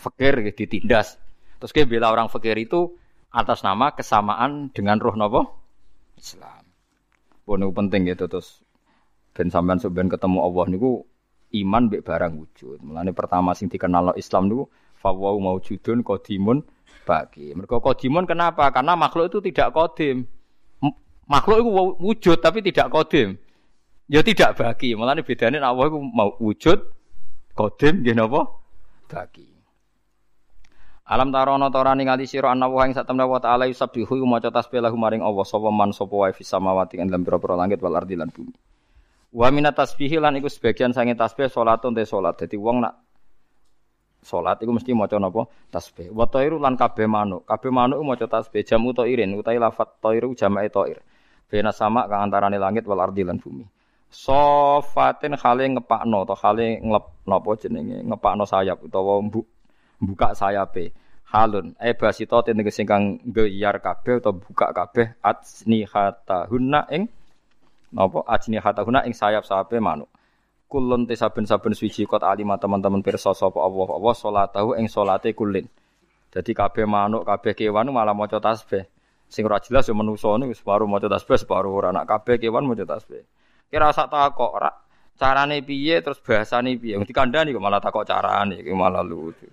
fakir ditindas. Terus dia bela orang fakir itu atas nama kesamaan dengan roh nopo Islam. Pun penting gitu terus ben sampean ben ketemu Allah niku iman mbek barang wujud. Mulane pertama sing dikenal Islam niku fawau maujudun qadimun bagi. Mergo qadimun kenapa? Karena makhluk itu tidak kodim. Makhluk itu wujud tapi tidak kodim. Ya tidak bagi. Malah ini bedanya Allah itu mau wujud, kodim, gini apa? Bagi. Alam tarono tora ningali sira ana wa ing satemene wa ta'ala yusabbihu maca tasbih lahu maring Allah sapa man sapa wae fis samawati ing dalam pira-pira langit wal ardi lan bumi. Wa minat tasbihi lan iku sebagian sange tasbih salatun te salat. Dadi wong nak salat iku mesti maca napa tasbih. Wa tairu lan kabeh manuk. Kabeh manuk maca tasbih jamu tairin utahe lafat tairu jamae tair. Bena sama kang antarane langit wal ardi lan bumi. Sofatin khale ngepakno atau khale nglep napa jenenge ngepakno sayap utawa buka sayape. Halun e basita tegese kang geyar kabeh utawa buka kabeh hunna ing napa hunna ing sayap-sayape manuk. Kulun te saben-saben suci kot alima teman-teman pirsa sapa Allah Allah salatahu ing salate kulin. Jadi kabeh manuk, kabeh kewan malah maca tasbih. Sing ora jelas ya manusa niku separuh maca tasbih, separuh ora nak kabeh kewan maca tasbih. Kira sak takok ora carane piye terus bahasane piye. Wong dikandani kok malah takok carane iki malah lucu.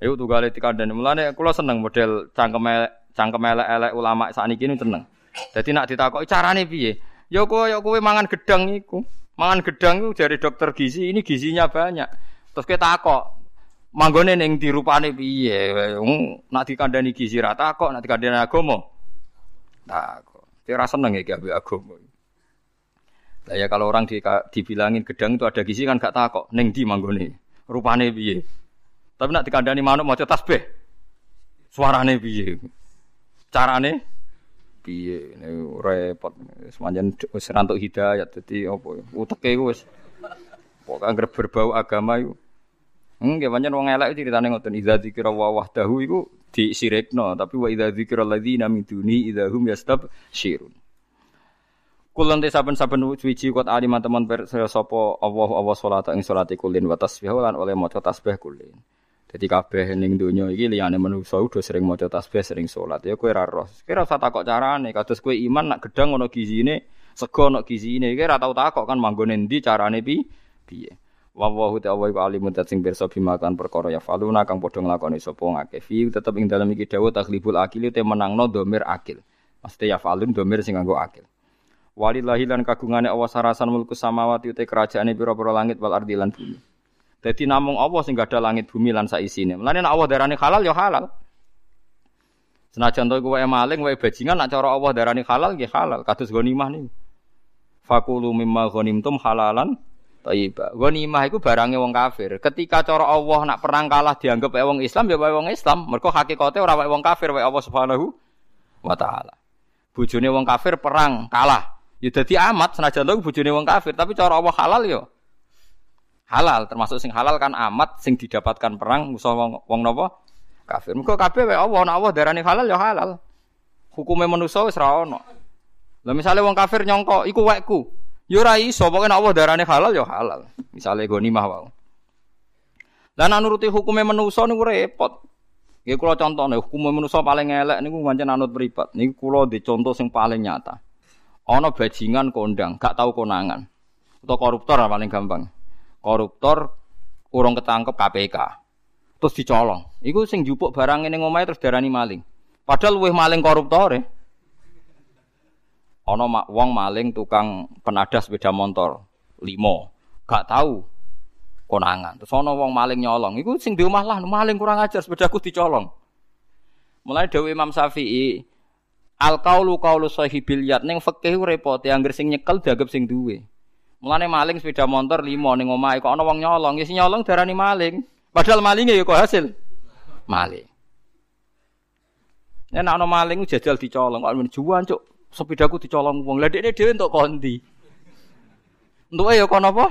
Ayo tuh gale dikandani. Mulane kula seneng model cangkem cangkem elek-elek ulama sakniki niku seneng. Dadi nak ditakoki carane piye? Ya kowe ya kowe mangan gedang iku. Mangan gedang iku dari dokter gizi, ini gizinya banyak. Terus kita takok, manggone ning dirupane piye? Nak dikandani gizi ra takok nak dikandani agama takok. Ora seneng iki ambek agama lah ya kalau orang di, dibilangin gedang itu ada gizi kan gak takok. Ning di manggone? Rupane piye? Tapi nak dikandani manuk maca tasbih. Suarane piye? Carane? Piye? Repot. Semanjan wis rantuk hidayat dadi apa uteke wis. Pokoke berbau agama itu Enggak pancen wong elek ceritane ngoten idza dzikra wa wahdahu iku disirikno tapi wa idza dzikra alladzina min duni idza hum yastabsyirun. Kulon te saben-saben suci kuat alim teman saya sapa Allah Allah salat ing salate kulin wa tasbih lan oleh maca tasbih kulin. Jadi kabeh ning donya iki liyane manusa udah sering maca tasbih sering salat ya kowe ora roh. Kira usah takok carane kados kowe iman nak gedang ono gizine, sego ono gizine, kowe ora tau takok kan manggone ndi carane pi piye. Wa wa ta wa alimun sing pirsa bima kan perkara ya faluna kang padha nglakoni sapa ngake fi tetep ing dalem iki dawuh takhlibul akili te menangno domir akil. Mesti ya falun domir sing nganggo akil. Walillahi lan kagungane Allah sarasan mulku samawati te kerajaane pira-pira langit wal ardi lan bumi. Dadi namung Allah sing gadah langit bumi lan sak isine. Mulane nek Allah darani halal ya halal. Senajan to kowe maling wae bajingan nek cara Allah darani halal nggih halal. Kados ghanimah niku. Fakulu mimma ghanimtum halalan Thayyibah. Ghanimah iku barangnya wong kafir. Ketika cara Allah nak perang kalah dianggap wae wong Islam ya wae wong Islam. Mergo hakikate ora wong kafir wae Allah Subhanahu wa taala. Bojone wong kafir perang kalah. Ya dadi amat senajan to bojone wong kafir, tapi cara Allah halal. Ya halal termasuk sing halal kan amat sing didapatkan perang musuh wong wong napa? Kafir. Mergo kabeh wae Allah, nek Allah darani halal ya halal. Hukume manusa wis ra ono. Lah misale wong kafir nyongko iku wekku. Yo ora iso, pokoke nek Allah darane halal ya halal. Misale ghanimah wae. Lah nek nuruti hukume manusa niku repot. Nggih kula contohne hukume manusa paling elek niku pancen anut mripat. Niku kula di contoh sing paling nyata. Ana bajingan kondang, gak tau konangan. Atau koruptor paling gampang. Koruptor urung ketangkep KPK. Terus dicolong. Iku sing jupuk barang ning omahe terus darani maling. Padahal luwih maling koruptor ya. Ono wong maling tukang penadah sepeda motor limo, gak tahu konangan. Terus ono wong maling nyolong, iku sing di omah lah maling kurang ajar sepedaku dicolong. Mulai Dewi Imam Syafi'i, Al kaulu kaulu sahibil yat ning fikih repot yang sing nyekel dianggap sing duwe. Mulane maling sepeda motor lima ning omahe kok ana wong nyolong, ya nyolong darani maling. Padahal malingnya ya kok hasil maling. Nek ana maling jajal dicolong kok juan cuk. Sepedaku dicolong wong. Lah dekne dhewe entuk kondi. Entuke ya kono apa?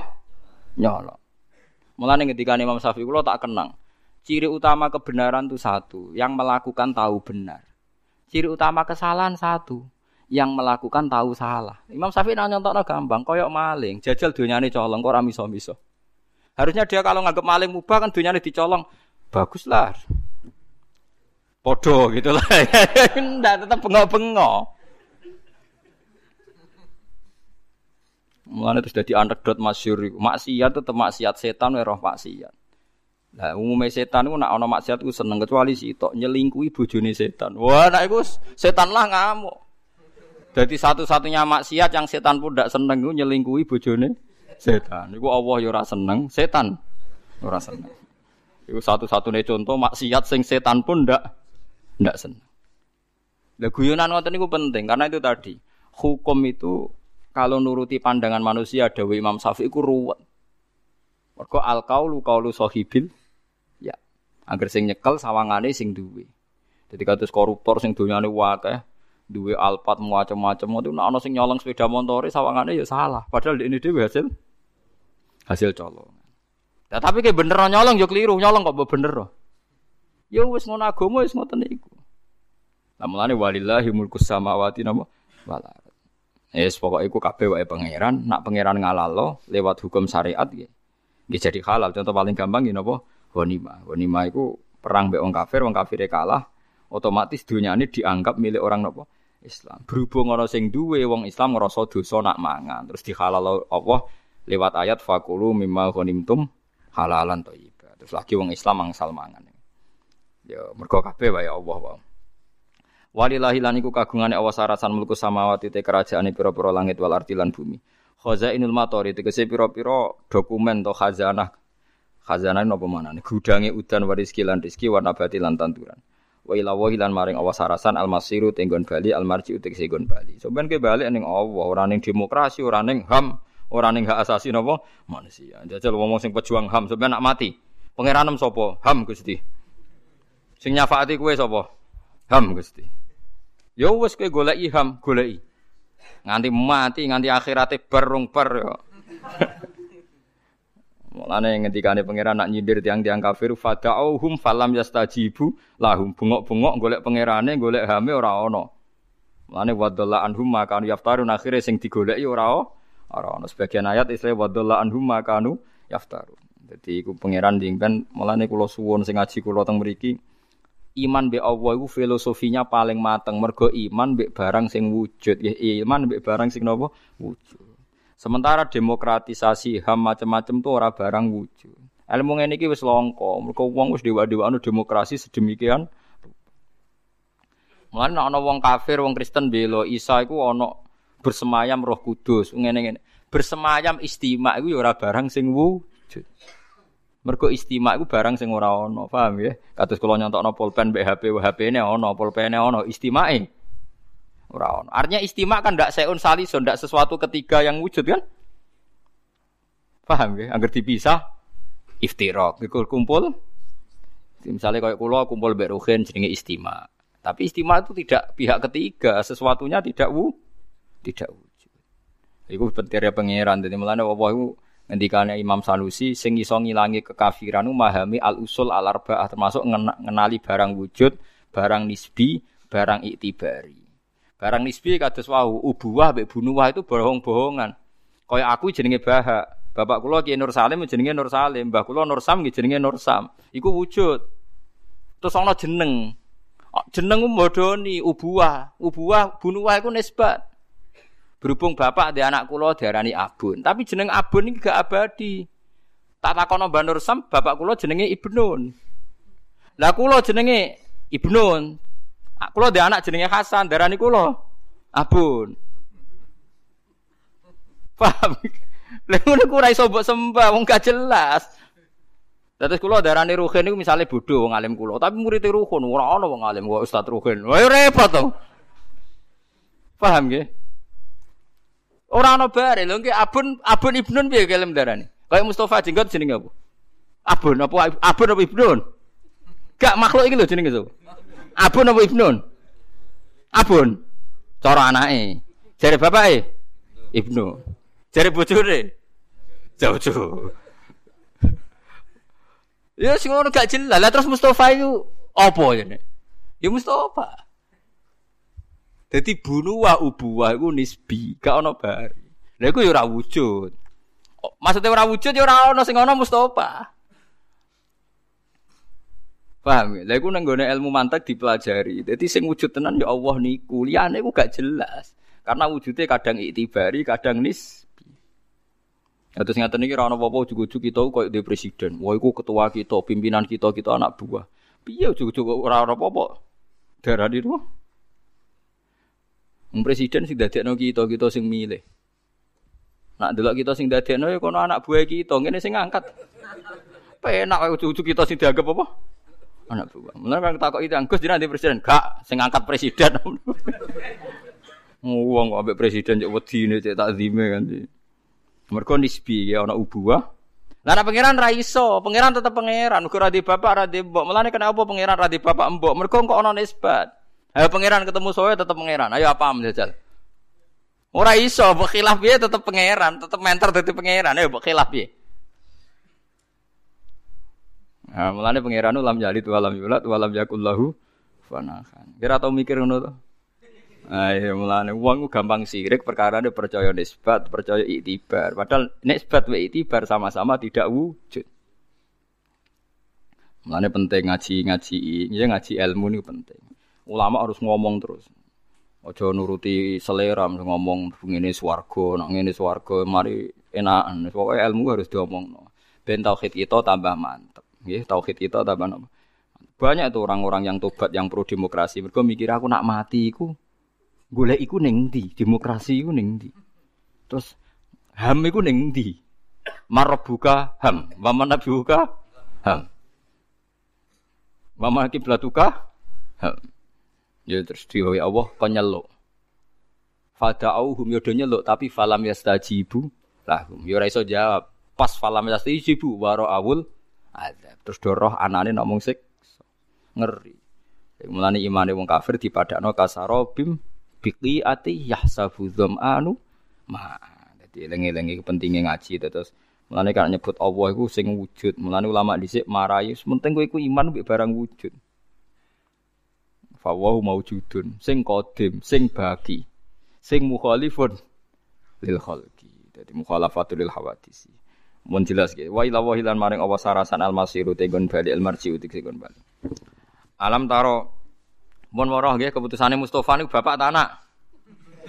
Nyolong. Mulane ketika Imam Syafi'i kula tak kenang. Ciri utama kebenaran itu satu, yang melakukan tahu benar. Ciri utama kesalahan satu, yang melakukan tahu salah. Imam Syafi'i nanya nyontok gampang, koyok maling, jajal dunyane colong, kok ora miso-miso. Harusnya dia kalau nganggap maling mubah kan dunyane dicolong, baguslah. Podo gitu lah. [LAUGHS] Tetap bengok-bengok. Mulane terus dadi anekdot masyhur iku. Maksiat tetep maksiat setan roh maksiat. Lah umumnya setan iku nak ana maksiat ku seneng kecuali sitok nyelingkuhi bojone setan. Wah, nek iku setan lah ngamuk. Jadi satu-satunya maksiat yang setan pun tidak seneng itu nyelingkuhi bojone setan. Iku Allah ya ora seneng, setan ora seneng. Iku satu-satunya contoh maksiat sing setan pun ndak ndak seneng. Lah guyonan ngoten niku penting karena itu tadi hukum itu kalau nuruti pandangan manusia Dewi Imam Syafi'i ku ruwet. Mergo al kaulu kaulu sahibil ya. Agar sing nyekel sawangane sing duwe. Jadi kados koruptor sing donyane akeh, duwe alpat macam-macam itu nek ana sing nyolong sepeda montore sawangane ya salah. Padahal ini dhewe hasil hasil colong. Ya, tapi kayak bener nyolong yo keliru, nyolong kok bener. Ya wis ngono agama wis ngoten iku. Lah mulane walillahi mulkus samawati napa wal Yes, pokoknya iku kabeh wae pangeran, nak pangeran ngalalo lewat hukum syariat nggih. Nggih jadi halal. Contoh paling gampang nggih napa? Ghanimah. Ghanimah iku perang mbek wong kafir, wong kafir kalah, otomatis dunyane dianggap milik orang napa? Islam. Berhubung ana sing duwe wong Islam ngrasa dosa nak mangan, terus dihalal Allah lewat ayat fakulu mimma ghanimtum halalan thayyibah. Terus lagi wong Islam angsal mangan. Ya mergo kabeh wae Allah wae. Walillahi lan iku kagungane awas sarasan mulku samawati te kerajaane pira-pira langit wal ardi lan bumi. Khazainul matori tegese pira-pira dokumen to khazanah. Khazanah napa manane? Gudange udan waris lan rezeki warna bati lan tanduran. Wa ila wa lan maring awas sarasan al masiru tenggon bali al marji tegese gon bali. Sampeyan ke bali ning Allah, ora ning demokrasi, ora ning HAM, ora ning hak asasi napa manusia. Jajal ngomong sing pejuang HAM sampeyan nak mati. Pangeranem sapa? HAM Gusti. Sing nyafaati kowe sapa? HAM Gusti. Ya wis kowe golek iham, goleki. Nganti mati, nganti akhirate barung bar ya. [LAUGHS] Mulane ngendikane pangeran nak nyindir tiang-tiang kafir fada'uhum falam yastajibu lahum bengok-bengok golek pangerane golek hame ora ana. Mulane wadalla anhum makanu yaftarun akhire sing digoleki ora ora ana. Sebagian ayat istilah wadalla anhum makanu yaftarun. Dadi iku pangeran dingpen mulane kula suwun sing ngaji kula teng mriki iman be Allah iku filosofinya paling mateng. Mergo iman be barang sing wujud. Ya iman be barang sing napa wujud. Sementara demokratisasi HAM macam-macam tuh ora barang wujud. Ilmu ngene iki wis langka. Mergo wong wis dewa-dewaan demokrasi sedemikian Mulane ana wong kafir, wong Kristen belo Isa iku ana bersemayam Roh Kudus, ngene-ngene. Bersemayam istimak iku ya ora barang sing wujud. Mergo istimak iku barang sing ora ana, paham ya? Kados kula nyontokno pulpen mbek HP, HP-ne ana, pulpene ana, istimake ora ana. Artinya istimak kan ndak seun salison, ndak sesuatu ketiga yang wujud kan? Paham ya? Angger dipisah iftirak, iku kumpul. Misalnya kayak kula kumpul mbek Ruhin jenenge istimak. Tapi istimak itu tidak pihak ketiga, sesuatunya tidak wu, tidak wujud. Iku pentingnya pangeran, jadi mulane Allah itu ngendikane Imam Sanusi sing iso ngilangi kekafiran memahami al usul al arbaah termasuk ngenali barang wujud, barang nisbi, barang iktibari. Barang nisbi kados wau ubuwah mbek bunuwah itu bohong-bohongan. Kaya aku jenenge Bahak, bapak kula Ki Nur Salim jenenge Nur Salim, mbah kula Nur Sam jenenge Nur Sam. Iku wujud. Terus ana jeneng. Jeneng mbodoni ubuwah, ubuwah bunuwah iku nisbat. Berhubung bapak di anak kulo diarani Abun, tapi jeneng Abun ini gak abadi. Tak takono Mbah Nur Sam, bapak kulo jenenge Ibnun. Lah kulo jenenge Ibnun. Ah, kulo di anak jenenge Hasan, darani kulo Abun. [LAUGHS] Paham? Lah ngono ku sembah, wong gak jelas. Terus kula darani Ruhin niku misale bodho wong alim kula, tapi murid Ruhin ora ana wong alim Ustaz Ruhin. Wah repot to. Paham nggih? Ora ana bare lho nggih abun abun ibnun piye kelem darane? Kayak Mustafa jenggot jenenge apa? Abun apa abun apa ibnun? Gak makhluk iki lho jenenge so. Abun apa ibnun? Abun. Cara anake. Jare bapake Ibnu. Jare bojone Jauh-jauh. Ya sing ngono gak jelas. Lah terus Mustafa itu apa ya? Ya Mustafa. Jadi bunuh wa ubuwah iku nisbi, gak ono bari. Lha iku ya ora wujud. Maksudnya ora wujud ya ora ono sing ono Mustafa. Paham ya? Lah iku nang ilmu mantek dipelajari. Jadi sing wujud tenan ya Allah niku. Liyane iku gak jelas. Karena wujudnya kadang iktibari, kadang nisbi. Ya terus ngaten iki ora ono apa-apa ujug-ujug kita koyo di presiden. Wah iku ketua kita, pimpinan kita, kita anak buah. Piye ujug-ujug ora ono apa-apa. Darani itu presiden sing dadekno kita, kita sing milih. Nak delok kita sing dadekno ya kono anak buah kita, ngene sing ngangkat. Penak kaya ujug-ujug kita sing dianggap apa? Anak buah. Mulane kan takok itu Gus di presiden, gak sing ngangkat presiden. [LAUGHS] Wong kok ambek presiden cek wedine cek takzime kan. Mergo nisbi ya ana ubuah. Lah pangeran ra iso, pangeran tetep pangeran, uga ra di bapak ra mbok. Mulane kenapa pangeran ra bapak mbok? Mergo kok ana nisbat. Ayo pangeran ketemu soe tetep pangeran. Ayo apa menjajal? Ora iso, mbok piye tetep pangeran, tetep mentor dadi pangeran. Ayo mbok khilaf piye? Nah, mulane pangeran ulam jalid walam yulad walam yakullahu fanahan. Kira tau mikir ngono to? Nah, iya mulane wong gampang sirik perkara ini percaya nisbat, percaya iktibar. Padahal nisbat wa iktibar sama-sama tidak wujud. Mulane penting ngaji-ngaji, ya ngaji ilmu ini penting ulama harus ngomong terus. Ojo nuruti selera ngomong ngene swarga, nak ngene swarga mari enakan. Pokoke ilmu harus diomongno. Ben tauhid kita tambah mantep. Nggih, tauhid kita tambah napa? Banyak tuh orang-orang yang tobat yang pro demokrasi. Mereka mikir aku nak mati iku golek iku ning? Demokrasi iku ning? Terus HAM iku ning ndi? HAM, wa manabiuka HAM. Wa kiblatuka HAM. Ya terus diwawi Allah kon nyeluk. Fada'uhum yo nyeluk tapi falam yastajibu lahum. Yo ora iso jawab. Pas falam yastajibu waro awul azab. Terus doroh anane ngomong sik ngeri. Mulane imane wong kafir dipadakno kasarobim ati yahsabu anu ma. Dadi eling-eling pentingnya ngaji terus Mulane kan nyebut Allah iku sing wujud. Mulane ulama dhisik marahi penting kowe iku iman mbek barang wujud. Fawahu maujudun, sing kodim, sing bagi, sing mukhalifun lil khalqi. Jadi mukhalafatul lil hawadisi. Mun jelas ge. Wa ila wahilan maring Allah sarasan al masiru tegon bali al marji utik tegon bali. Alam taro mun woroh nggih keputusane Mustofa niku bapak ta anak?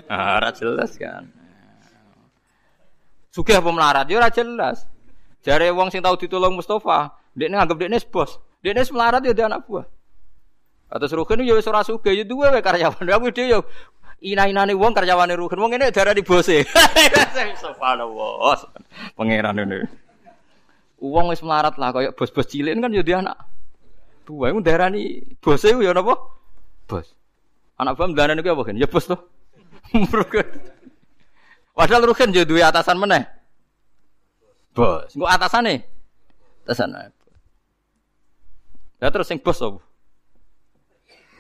Ah, ora jelas kan. Sugih apa melarat? Ya ora jelas. Jare wong sing tau ditolong Mustofa, dekne anggap dekne bos. Dekne melarat ya dia anak buah. Atas Ruhin ya wis ora sugih ya duwe wae karyawan. Aku dhewe yo ina-inane wong karyawane Ruhin. Wong ngene darani bose. [LAUGHS] Subhanallah. Pangeran ini. Wong wis melarat lah kaya bos-bos cilik kan ya dia anak. Tuwa iku darani bose ya napa? Bos. Anak bam darani ku apa kan? Ya bos to. [LAUGHS] Padahal Ruhin yo duwe atasan meneh. Bos. Engko atasane. Atasan. Ya terus sing bos apa?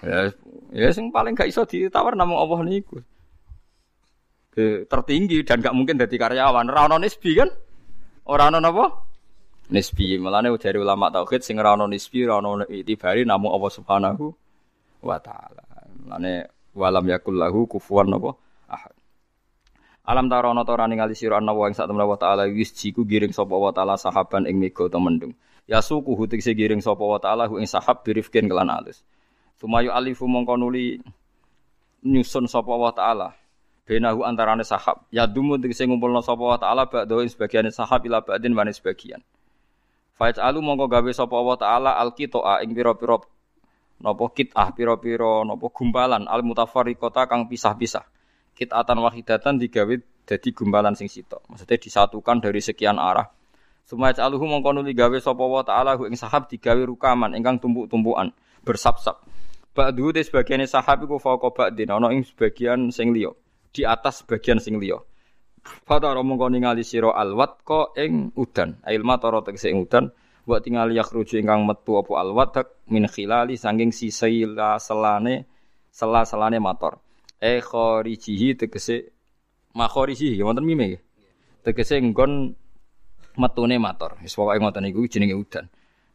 Ya, ya sing paling gak iso ditawar namung Allah niku. tertinggi dan gak mungkin jadi karyawan. Ora ono nisbi kan? Ora ono napa? Nisbi. Mulane dari ulama tauhid sing ora ono nisbi, ora ono itibari namung Allah Subhanahu wa taala. Mulane walam yakul lahu kufuwan napa? Ahad. Alam tarono to ora ningali sira ana wa ing sak temene wa taala wis jiku giring sapa wa taala sahaban ing mega to mendung. Ya suku hutik giring sapa wa taala ing sahab birifkin kelan alus. Sumayu alifu mongko nuli nyusun sapa wa taala. Benahu antarane sahab. Ya dumu tegese ngumpulna sapa wa taala ba'da sebagian sahab ila ba'din wa sebagian. Faiz alu mongko gawe sapa wa taala alqitoa ing pira-pira napa kitah pira-pira napa gumpalan al mutafarriqata kang pisah-pisah. Kitatan wahidatan digawe dadi gumpalan sing sitok. Maksudnya disatukan dari sekian arah. Sumaya aluhu mongko nuli gawe sapa wa taala ing sahab digawe rukaman ingkang tumpuk-tumpukan bersap-sap. Ba'du te sebagian sahab iku fauqa ba'din ana ing sebagian sing liya. di atas bagian sing liya. Fatara mongko ningali sira alwat ko ing udan. Ail matara tegese ing udan wa tingali yakhruju ingkang metu apa alwadak min khilali sanging sisila selane sela-selane motor. E kharijihi tegese makharijihi wonten mime nggih. Tegese nggon metune motor. Wis pokoke ngoten niku jenenge udan.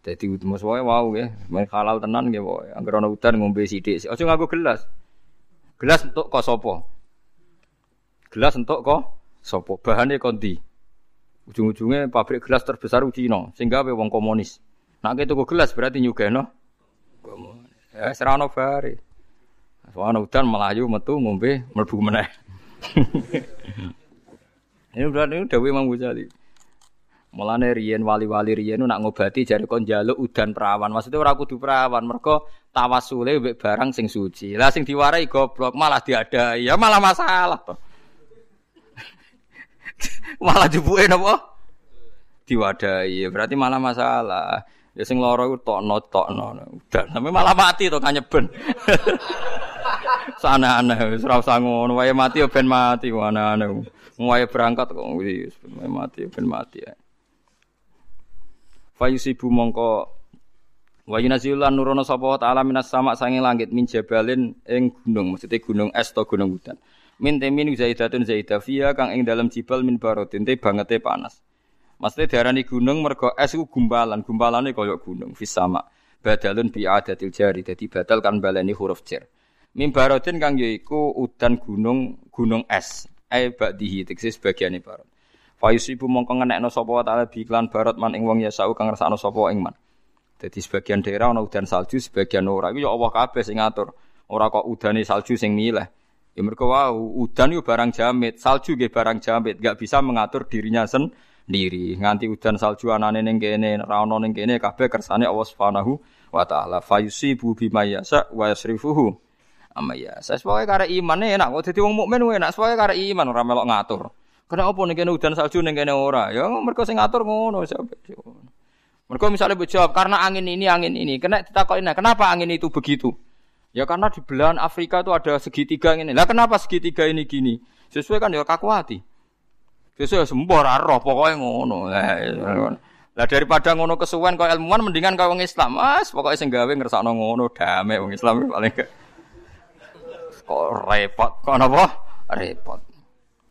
Dadi mus wae wau nggih, men halal tenan nggih pokoke. Angger ana udan ngombe sithik. Aja nganggo gelas. Gelas entuk kok sapa? Gelas entuk kok sapa? Bahane kondi. Ujung-ujungnya pabrik gelas terbesar Cina, sehingga we wong komunis. Nak gitu gelas berarti nyugeno komunis. Ya serana bare. Soalnya udan melayu metu ngombe mlebu meneh. [LAUGHS] ini berarti Dewi Imam Ghazali. Mulane riyen wali-wali riyen nak ngobati jare kon njaluk udan perawan. Maksudnya ora kudu perawan, mergo tawasule mbek barang sing suci. Lah sing diwarai goblok malah diadai. Ya malah masalah toh. [LAUGHS] malah jupuke napa? Diwadahi. Berarti malah masalah. Ya sing lara iku tokno tokno. Udah sampe malah mati to kanyeben. [LAUGHS] Sana aneh wis ora usah ngono wae mati ya ben mati aneh-aneh. Wae berangkat kok wis mati ben mati ya. Fayusibu mongko wa yunazilan nurono sapa ta'ala minas sama sange langit min jabalin ing gunung maksudnya gunung es to gunung hutan min temin zaidatun zaidah fiha kang ing dalam jibal min barodin te bangete panas. Maksudnya diarani gunung mergo es ku gumpalan, gumpalane kaya gunung fis sama. Badalun bi adatil jari, dadi batal kan baleni huruf jar. Min barodin kang yaiku udan gunung gunung es. Ai ba'dihi teksis bagiane barot. Fayusibu mongko ngenekno sapa taala bi iklan barot man ing wong ya sau kang ngrasakno sapa ing man. Dadi sebagian daerah ana udan salju, sebagian ora. Iku ya Allah kabeh sing ngatur. Ora kok udane salju sing milih. Ya mereka wow, udan itu barang jamit, salju nggih barang jamit, nggak bisa mengatur dirinya sendiri. Nganti udan salju anane ning kene, ra ono ning kene kabeh kersane Allah Subhanahu wa taala. Fayusibu bima yasa wa yasrifuhu. Amma ya, saya sebagai kare iman enak kok dadi wong mukmin enak sebagai kare iman ora melok ngatur. Kenapa ning kene udan salju ning kene ora? Ya mereka sing ngatur ngono Mereka misalnya berjawab karena angin ini angin ini, kena ditakokin kenapa angin itu begitu? Ya karena di belahan Afrika itu ada segitiga ini. Lah kenapa segitiga ini gini? Sesuai kan ya kaku hati. Sesuai sembor roh pokoknya ngono. Lah daripada ngono kesuwen kau ilmuwan mendingan kau orang Islam. Mas pokoknya sing ngersakno ngono damai wong Islam paling ke. Kok repot. Kok napa? Repot.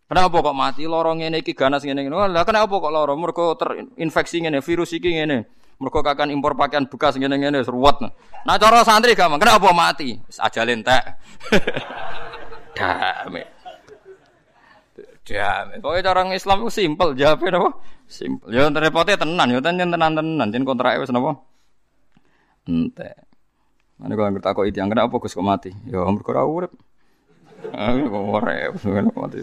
Kenapa kok mati lorong ini iki ganas ngene ngene. Lah kenapa kok lorong mergo terinfeksi ngene virus iki ngene. Mergo kakan impor pakaian bekas ngene-ngene seruat. Nah cara santri gampang, kenapa mati? Aja lentek. [LAUGHS] Dame. Dame. Pokoknya cara Islam itu simpel, jawabnya apa? Simpel. Ya repotnya tenan, ya tenan-tenan, jen kontrak wis napa? Ente. Mana kalau ngerti aku itu yang kenapa kok mati? Ya mergo ora urip. Ah kok ora mati.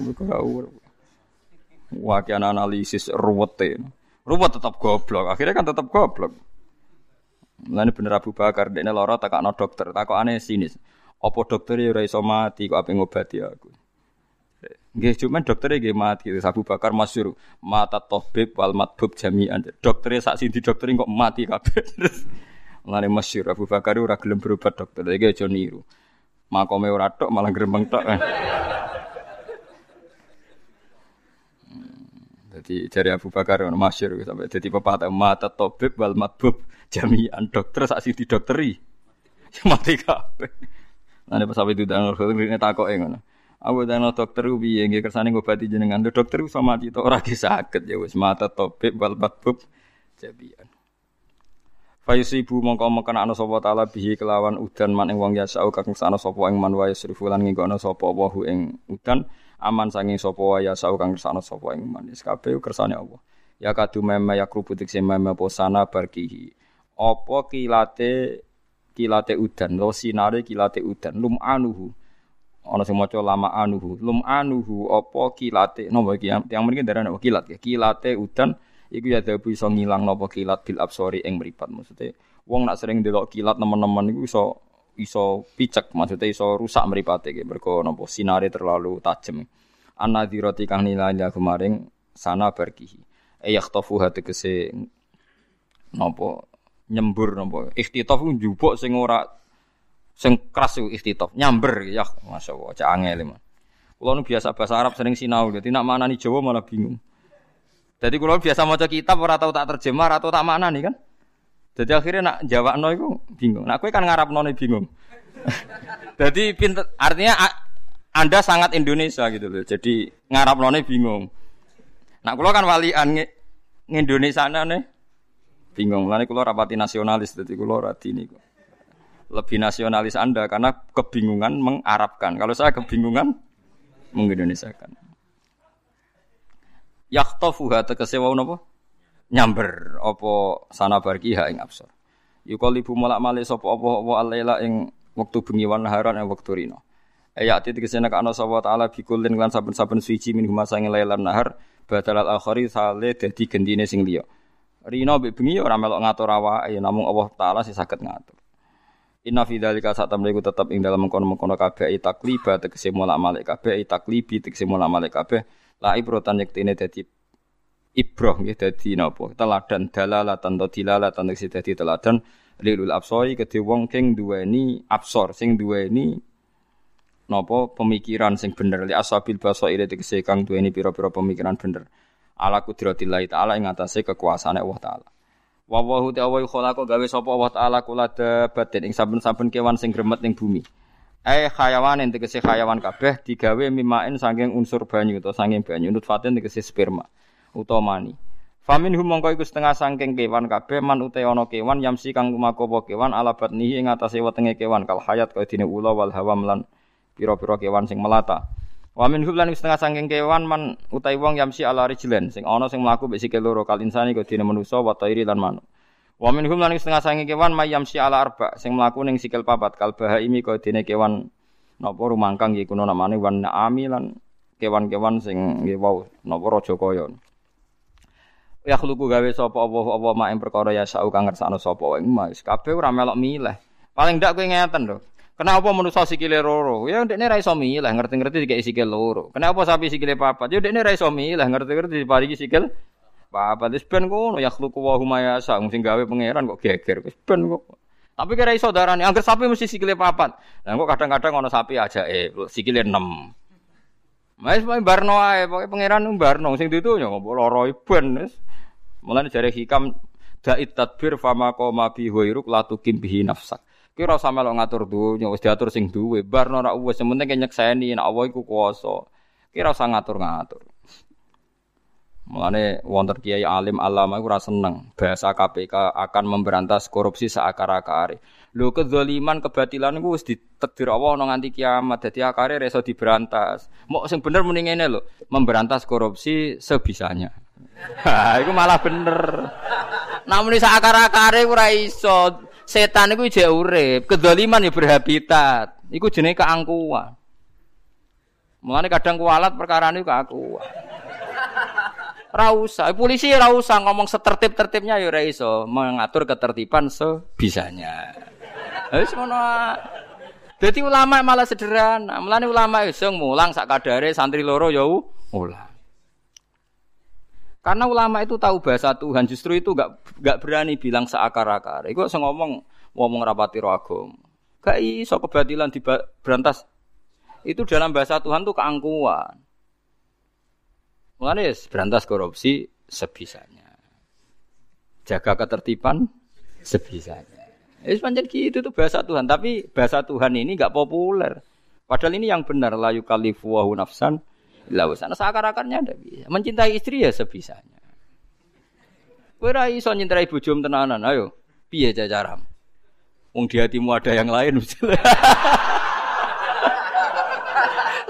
Wakian analisis ruwete. Ruwet tetap goblok. Akhirnya kan tetap goblok. Mulane bener Abu Bakar dekne lara takakno dokter, takokane sinis. Apa dokter ya ora iso mati kok ape ngobati aku. Nggih cuman dokternya nggih mati. Abu Bakar masyhur mata tabib wal matbub jami'an. Dokternya sak sindi dokter kok mati kabeh. [LAUGHS] Mulane masyhur Abu Bakar ora gelem berobat dokter. Iki aja niru. Makome ora tok malah grembeng tok. [LAUGHS] Jadi dari Abu Bakar ono masyhur sampai jadi pepatah mata tobib wal matbub jami'an dokter sak di dokteri. Mati kabeh. Nah, pas sampai itu dan ini takok ngono. Aku dan dokter piye nggih kersane ngobati jenengan. Dokter iso mati to ora sakit ya wis mata tobib wal matbub jami'an. Fayusibu mongko mekana ana sapa taala bihi kelawan udan man ing wong yasau kang sana sapa ing man wae srifulan nginggono sapa wahu ing udan aman sanging sapa wae sau kang kersane sapa ing manis kabeh kersane Allah. Ya kadu meme ya krubutik se meme posana barkihi apa kilate kilate udan? Lo sinare kilate udan? Lum anuhu. Ana sing maca lama anuhu. Lum anuhu apa kilate? Nopo iki? Yang mriki darane kilat ya? Kilate udan iku ya dabu iso ngilang napa kilat bil absori ing mripat. Maksudnya wong nak sering delok kilat teman-teman iku iso iso picek maksudnya iso rusak mripate iki. Mergo napa sinare terlalu tajam anadhirati kang nilai kemarin sana berkihi. E yakhtafu tegese napa nyembur napa. Ikhtitaf njupuk sing ora sing keras iku ikhtitaf nyamber ya masyaallah cak angel Kulo nu biasa bahasa Arab sering sinau, jadi nak mana nih Jawa malah bingung. Jadi kulo biasa mau kitab ora tau tak terjemah atau tak mana nih kan. Jadi akhirnya nak jawab no itu bingung. Nak kue kan ngarap no bingung. [LAUGHS] Jadi pinter, artinya anda sangat Indonesia gitu loh. Jadi ngarap no bingung. Nak kulo kan walian Indonesia nih bingung. Lalu kulo rapati nasionalis. Jadi kulo rati nih lebih nasionalis Anda karena kebingungan mengarabkan. Kalau saya kebingungan mengindonesiakan. Yaktofuha tegese wau napa? Nyamber apa sana barkiha ing absor. Yukalibu mulak male sapa apa apa alaila ing wektu bengi wan naharan ing wektu rino. Ayat tegese nek ana sapa taala bikulin lan saben-saben suci min huma sange lailan nahar badal al akhari sale dadi gendine sing liya. Rino mbek bengi ora melok ngatur awake namung Allah taala sing saged ngatur. Inna fi dzalika saat iku tetep ing dalam mengkono-mengkono kabeh takliba tegese mulak malik kabeh taklibi tegese mulak malik kabeh la ibrotan yektine dadi ibroh nggih dadi napa? Teladan dalalatan to dilalatan tegese dadi teladan lilul absoi kedhe wong king duweni absor sing duweni napa pemikiran sing bener. Li asabil basaire tegese kang duweni pira-pira pemikiran bener. Ala kudratillah taala ing atase kekuasaane Allah taala. Wa wa ta'ala khalaqa gawe sapa Allah taala kula dabatin ing saben-saben kewan sing gremet ning bumi. Eh hayawan ing tegese hayawan kabeh digawe mimain saking unsur banyu utawa saking banyu nutfatin tegese sperma utawa mani. Famin hum mongko iku setengah saking kewan kabeh man uta ana kewan yamsi kang lumakopo kewan ala batnihi ing atase wetenge kewan kal hayat kaya dene ula wal hawam lan pira-pira kewan sing melata. Wa min hublan setengah sangking kewan man utai wong yamsi ala rijlen sing ana sing mlaku mek sikil loro kal insani kok dene manusa wa tairi lan manuk. Wa min hublan setengah sangking kewan may yamsi ala arba sing mlaku ning sikil papat kal bahaimi kok dene kewan napa rumangkang iki kuno namane wan naami lan kewan-kewan sing nggih wau napa raja kaya. Ya khluku gawe sapa apa apa mak ing perkara ya sau kang ngersakno sapa wae mas kabeh ora melok milih. Paling ndak kowe ngeten lho. Kenapa manusa sikile loro? Ya ndekne ra iso milih, ngerti-ngerti dikek sikil loro. Kenapa sapi sikile papat? Ya ndekne ra iso milih, ngerti-ngerti diparingi sikil papat. Wis ben ngono ya khluqu wa huma yasa, sing gawe pangeran kok geger. Wis ben kok. Tapi kira iso darani, angger sapi mesti sikile papat. Lah kok kadang-kadang ono sapi aja eh sikile 6. Mas main barno ae, pokoke pangeran barno sing ditu ya kok loro ben wis. Mulane jare hikam da'it tadbir fama qoma bi huiruk la tukim bihi nafsak. Kira sama lo ngatur dunya wis diatur sing duwe. Bar ora wis penting nyekseni nek Allah iku kuwasa. Kira ngatur-ngatur. Mulane wonten kiai alim alama iku ora seneng bahasa KPK akan memberantas korupsi seakar-akare. Lho kedzaliman kebatilan iku wis ditakdir Allah ana nganti kiamat. Dadi akare reso diberantas. Mau sing bener muni ngene lho, memberantas korupsi sebisanya. Ha, iku malah bener. Namun seakar-akare ora iso. Setan itu jek urip, kedzaliman ya berhabitat. Iku jenenge keangkuhan. Mulane kadang kualat perkara niku keangkuhan. Ra usah, polisi ra usah ngomong setertib-tertibnya ya ora iso, mengatur ketertiban sebisanya. Wis ngono Jadi ulama malah sederhana. Mulane ulama iso mulang sak kadare santri loro ya ulang. Karena ulama itu tahu bahasa Tuhan, justru itu gak, gak berani bilang seakar-akar. Iku saya ngomong ngomong rapati roh Gak iso kebatilan di berantas. Itu dalam bahasa Tuhan tuh keangkuhan. Mulane berantas korupsi sebisanya. Jaga ketertiban sebisanya. Es pancen gitu tuh bahasa Tuhan, tapi bahasa Tuhan ini gak populer. Padahal ini yang benar la yukallifu nafsan lah wis ana sakar-akarnya ndak bisa. Mencintai istri ya sebisanya. Kowe ra iso nyintai tenanan, ayo. Piye cacaram? Wong di hatimu ada yang lain [LAUGHS]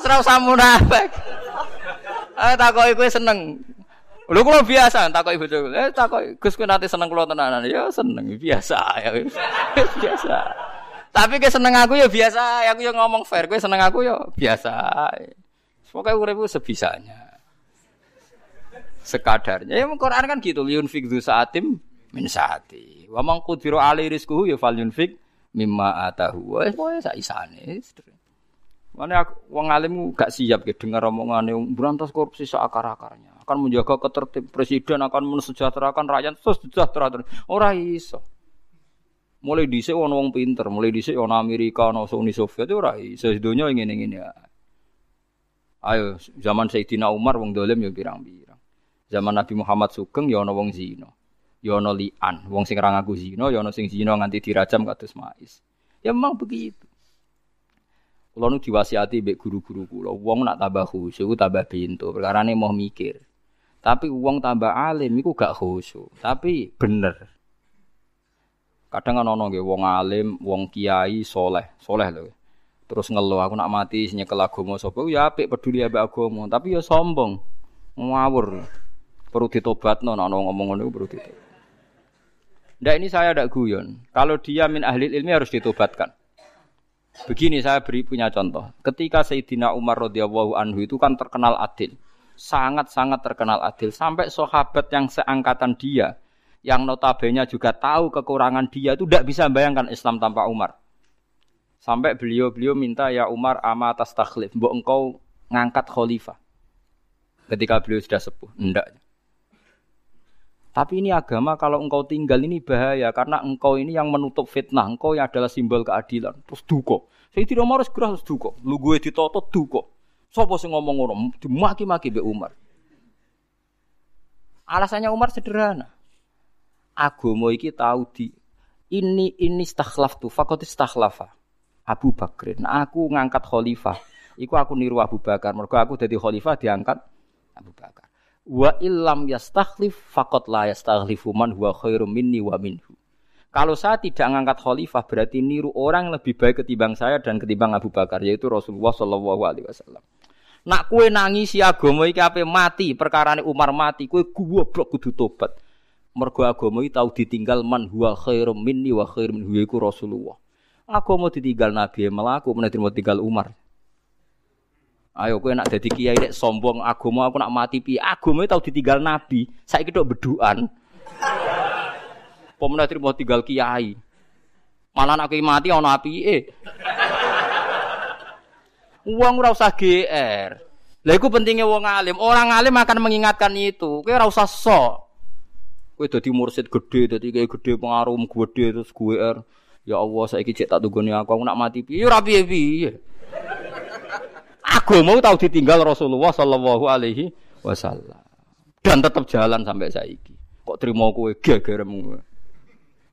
Serau samu nafek. Eh takoki kowe seneng. Lho kula biasa takoki bojoku. Eh takoki Gus kowe nanti seneng kula tenanan. Ya seneng biasa [LAUGHS] ya. biasa. Tapi ke seneng aku ya biasa, aku yang ngomong fair, kowe seneng aku ya biasa. Pokoknya urip sebisanya. Sekadarnya. Ya Quran kan gitu, liun fikdu saatim min saati. Wa man qudira ali rizquhu ya fal yunfik mimma atahu. Wes pokoke sak isane. Mana wong alim gak siap ke dengar omongane berantas korupsi seakar-akarnya. Akan menjaga ketertib presiden akan mensejahterakan rakyat sejahtera. Ora iso. Mulai dhisik ono wong pinter, mulai dhisik ono Amerika, ono Uni Soviet ora iso. Donya ngene-ngene Ayo zaman Sayyidina Umar wong dolim ya pirang-pirang. Zaman Nabi Muhammad Sugeng ya wong zina. Ya ana lian, wong sing ra ngaku zina ya ana sing zina nganti dirajam kados mais. Ya memang begitu. Kulo nu diwasiati mbek guru-guru kula, wong nak tambah khusyuk tambah pintu, perkarane mau mikir. Tapi wong tambah alim iku gak khusyuk, tapi bener. Kadang ana nggih wong alim, wong kiai soleh, soleh lho. Terus ngeluh aku nak mati nyekel agama sapa ya apik peduli ambek agama, tapi ya sombong. Ngawur. Perlu ditobatno nek ana ngomong ngono perlu ditobat. Ndak ini saya ada guyon. Kalau dia min ahli ilmi harus ditobatkan. Begini saya beri punya contoh. Ketika Sayyidina Umar radhiyallahu anhu itu kan terkenal adil. Sangat-sangat terkenal adil. Sampai sahabat yang seangkatan dia, yang notabene juga tahu kekurangan dia itu tidak bisa bayangkan Islam tanpa Umar. Sampai beliau-beliau minta ya Umar ama atas takhlif. Mbok engkau ngangkat khalifah. Ketika beliau sudah sepuh. Enggak. Tapi ini agama kalau engkau tinggal ini bahaya karena engkau ini yang menutup fitnah. Engkau yang adalah simbol keadilan. Terus duko. Saya tidak mau harus gerah terus duko. Lu gue ditoto duko. Sopo sing ngomong ngono dimaki-maki be Umar. Alasannya Umar sederhana. Agama iki tahu di ini ini stakhlaf tu fakot stakhlafa. Abu Bakr. Nah, aku ngangkat khalifah. Iku aku niru Abu Bakar. Mereka aku jadi khalifah diangkat Abu Bakar. Wa illam yastakhlif faqat la yastakhlifu man huwa khairum minni wa minhu. Kalau saya tidak ngangkat khalifah berarti niru orang lebih baik ketimbang saya dan ketimbang Abu Bakar yaitu Rasulullah Shallallahu alaihi wasallam. Nak kue nangisi agama iki ape mati, perkara Umar mati, kue goblok kudu tobat. Mergo agama iki tau ditinggal man huwa khairum minni wa khairum minhu yaiku Rasulullah. Agama ditinggal Nabi melaku menawa tinggal Umar. Ayo kowe nak dadi kiai nek sombong agama aku nak mati piye? Agama tau ditinggal nabi. Saiki tok bedukan. Pemenang terima tinggal kiai. Malah nak mati ana apike. Uang ora usah GR. Lah iku pentingnya wong alim. Orang alim akan mengingatkan itu. Kowe ora usah sok. Kowe dadi mursid gede, dadi kayak gede pengaruh gede terus GR. Ya Allah, saiki cek tak tugone aku, aku nak mati piye? Ya ora piye-piye agama tahu ditinggal Rasulullah Shallallahu Alaihi Wasallam dan tetap jalan sampai saiki. Kok terima kue gegeremu?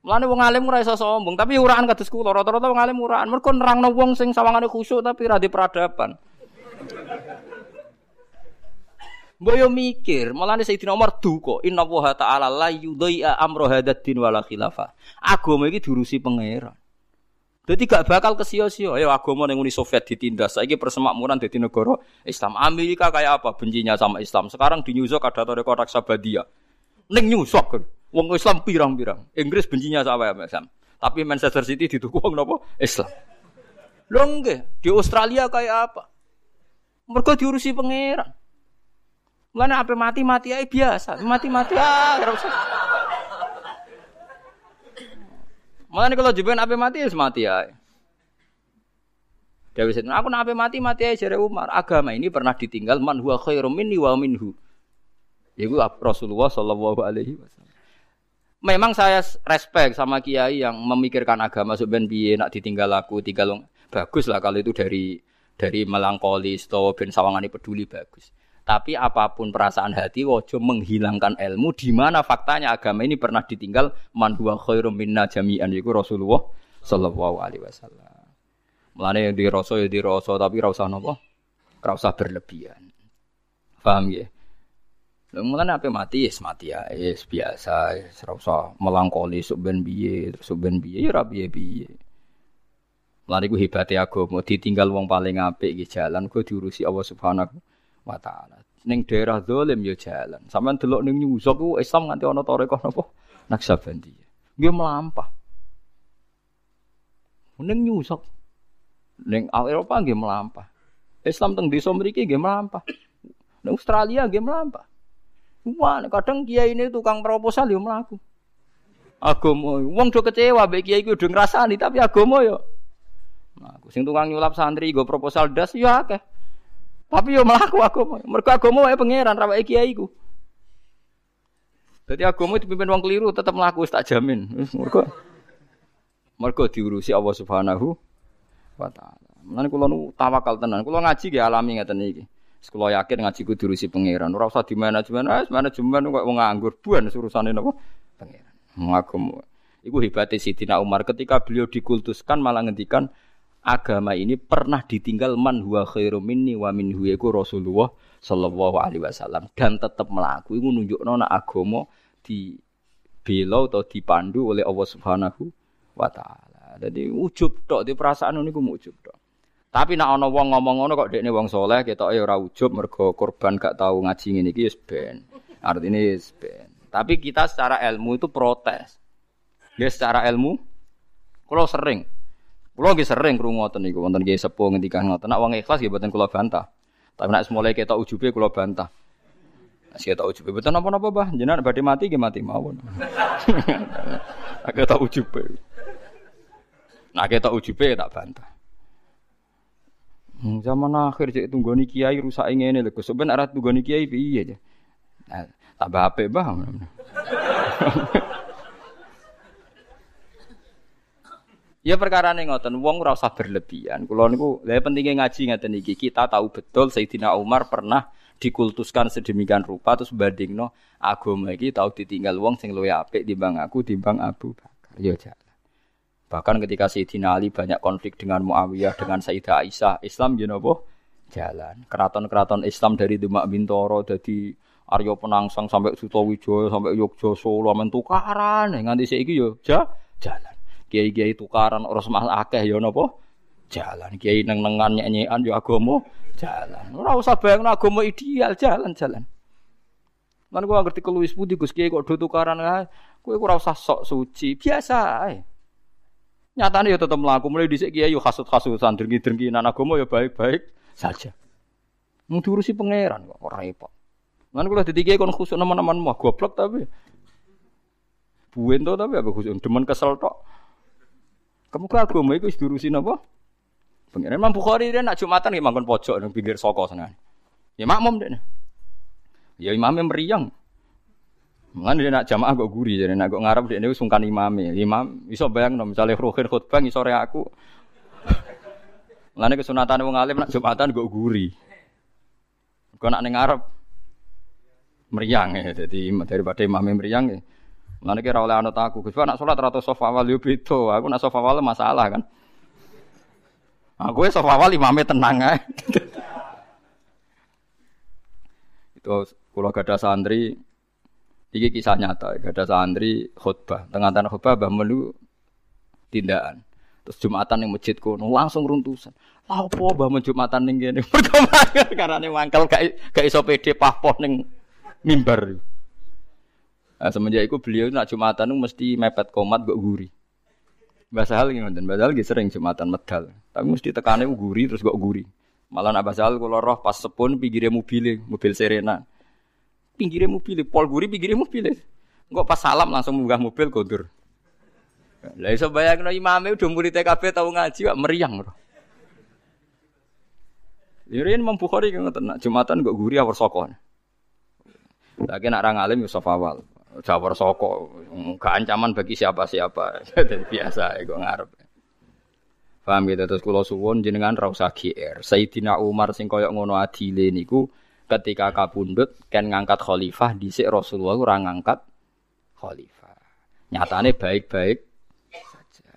Mulane wong alim ora iso sombong, tapi uraan kados kula rata-rata wong alim uraan. Mergo nerangno wong sing sawangane khusyuk tapi ra peradaban. Boyo mikir, mulane Sayyidina Umar duka, inna wa ta'ala la yudai'a amro hadad din wala khilafah. Agama iki diurusi pangeran. Jadi gak bakal kesio-sio. Ayo agama yang Uni Soviet ditindas. Saiki persemakmuran di negara Islam. Amerika kayak apa bencinya sama Islam. Sekarang di New York ada rekor Sabadia. Neng New York. Wong Islam pirang-pirang. Inggris bencinya sama Islam. Tapi Manchester City didukung nopo Islam. Lho di Australia kayak apa? Mereka diurusi pangeran. Mana apa mati-mati aja biasa. Mati-mati ah, Malah kalau jebuen ape mati ya mati ya. Dewi Sayyidina, aku nak mati mati aja jare Umar. Agama ini pernah ditinggal man huwa khairum minni wa minhu. Iku Rasulullah Shallallahu alaihi wasallam. Memang saya respect sama kiai yang memikirkan agama sebenarnya biye nak ditinggal aku, tinggal bagus lah kalau itu dari dari melankolis atau ben sawangane peduli bagus. Tapi apa pun perasaan hati wojo menghilangkan ilmu di mana faktanya agama ini pernah ditinggal man huwa khairum minna jami'an yaiku Rasulullah sallallahu alaihi wasallam. Mulane yang di rasa ya di rasa tapi ora usah napa? Ora usah berlebihan. Paham ya? Lalu mulane apa mati yes mati ya, yes biasa, ora usah melangkoli sok ben biye, sok ben biye ya ora biye-biye. Mulane ku hebate agama ditinggal wong paling apik iki jalan ku diurusi Allah Subhanahu wa taala. Ning daerah zalim ya jalan. Sampeyan delok ning nyusok ku Islam nganti ana tarekah napa? Naksabandi. Nggih melampah. Ning nyusok. Ning Eropa nggih melampah. Islam teng desa mriki nggih melampah. Ning Australia nggih melampah. Wah, kadang kiai ini tukang proposal yo mlaku. Agama, wong do kecewa mbek kiai ku do ngrasani tapi agama yo. Nah, sing tukang nyulap santri go proposal das yo akeh. Tapi yo melaku agama. Mergo agama wae pangeran ra wae kiai ku. Dadi agama dipimpin wong keliru tetap melaku tak jamin. Mergo mergo diurusi Allah Subhanahu wa taala. Mulane kula nu tawakal tenan. Kula ngaji nggih alami ngeten iki. Sekolah yakin ngaji ku diurusi pangeran. Ora usah di manajemen, ah manajemen kok wong nganggur buan urusane napa? Pangeran. Ngagem. Iku hebatnya Sidina Umar ketika beliau dikultuskan malah ngendikan agama ini pernah ditinggal man huwa khairu minni wa minhu iku Rasulullah sallallahu alaihi wasallam dan tetap melaku iku nunjukno nek agama di bela atau dipandu oleh Allah Subhanahu wa taala. Jadi ujub tok di perasaan niku ujub tok. Tapi nak ana wong ngomong ngono kok dekne wong soleh ketoke ora ujub mergo korban gak tahu ngaji ngene iki wis ben. Artine wis ben. Tapi kita secara ilmu itu protes. Ya secara ilmu kula sering Kula nggih sering krungu ngoten niku wonten nggih sepuh ngendikan ngoten. Nak wong ikhlas nggih mboten kula bantah. Tapi nak semulai ketok ujube kula bantah. Nek ketok ujube mboten napa-napa, Bah. Jenengan badhe mati nggih mati mawon. [LAUGHS] Nek ketok ujube. Nak ketok ujube tak bantah. Hmm, zaman akhir cek tunggoni kiai rusak ngene lho. Ben arah tunggoni kiai piye aja. Nah, tambah apik, Bah. [LAUGHS] Ya perkara nih ngoten, wong ora berlebihan. Kulo niku, lha pentingnya ngaji ngeten iki. Kita tahu betul Sayyidina Umar pernah dikultuskan sedemikian rupa terus bandingno agama iki tahu ditinggal wong sing luwih apik timbang aku timbang Abu Bakar. Ya jalan. Bahkan ketika Sayyidina Ali banyak konflik dengan Muawiyah dengan Sayyidah Aisyah, Islam ya napa? Jalan. Keraton-keraton Islam dari Demak Bintoro dari Aryo Penangsang sampai Sutowijoyo sampai Yogyakarta Solo men tukaran nganti saiki yo ya jalan kiai-kiai tukaran ora semah akeh ya napa? Jalan kiai neng-nengan nyanyian ya agama jalan. Ora usah bayangno agama ideal jalan-jalan. Lan gua ngerti keluwis putih Gus Kiai kok do tukaran ae. Kowe ora usah sok suci, biasa ae. Nyatane ya tetep mlaku mulai dhisik kiai yo hasut-hasutan drengki-drengkinan agama ya baik-baik saja. Mung diurusi pangeran kok ora repot. Lan kula dadi kiai kon khusuk nemen-nemen mah goblok tapi Buin to tapi apa khusuk demen kesel tok. Kamu ke agama itu diurusin apa? Pengiran Imam Bukhari dia nak jumatan nggih mangkon pojok nang pinggir soko sana. Ya makmum deh. Ya imamnya meriang. Mengan dia nak jamaah kok guri jadi nak kok ngarep dia ini sungkan imamnya. Imam iso bayang no misalnya rohin khutbah sore aku. Mengenai kesunatan wong alim nak jumatan kok guri. Kau nak ngarep meriang ya. Jadi daripada imamnya meriang ya. Lan kira oleh anut aku. Gus nak salat rata sofa awal yo beda. Aku nak sofa awal masalah kan. Aku sofa awal imame tenang ae. [LAUGHS] Itu kula gadah santri iki kisah nyata, gadah santri khutbah. Tengah-tengah khutbah Mbah Melu tindakan. Terus Jumatan yang masjid langsung runtusan. Lah opo Mbah Jumatan ning kene? [LAUGHS] Perkembangan karane mangkel gak gak iso pede pahpoh ning mimbar. Nah, semenjak itu beliau nak jumatan itu mesti mepet komat gak guri. Bahasa hal ngoten, bahasa hal sering jumatan medal. Tapi mesti tekannya guri terus gak guri. Malah nak bahasa hal kalau roh pas sepun pinggirnya mobil, mobil Serena. Pinggirnya mobil, pol guri pinggirnya mobil. Enggak pas salam langsung munggah mobil kondur. Lah iso bayangno imame udah murid TKB tau ngaji kok meriang roh. Irin Imam Bukhari ngoten nak Jumatan gak guri awar sokon. Lagi nak orang alim Yusuf awal. Jawar soko, gak ancaman bagi siapa-siapa. [LAUGHS] Jadi biasa gue ngarep. Paham gitu terus kulo suwon jenengan ra usah GR. Sayyidina Umar sing koyok ngono adile niku ketika kapundhut kan ngangkat khalifah dhisik Rasulullah ora ngangkat khalifah. Nyatane baik-baik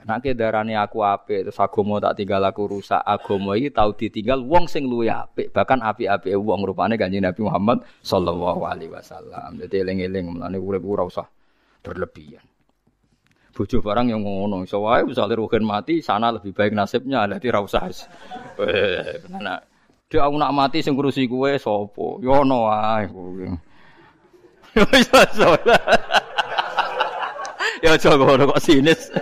Nak darane aku apik terus agama tak tinggal aku rusak. Agama iki tau ditinggal wong sing luwih apik, bahkan apik-apike wong rupane Kanjeng Nabi Muhammad sallallahu alaihi wasallam. Dadi eling-eling mulane urip ora usah berlebihan. Bojo barang yang ngono, iso wae misale rugen mati, sana lebih baik nasibnya, dadi ora usah. Eh, nah, dia aku nak mati sing ngurusi kowe sapa? Yo ono wae. [LAUGHS] Yo iso. [LAUGHS] Ya aja kok sinis.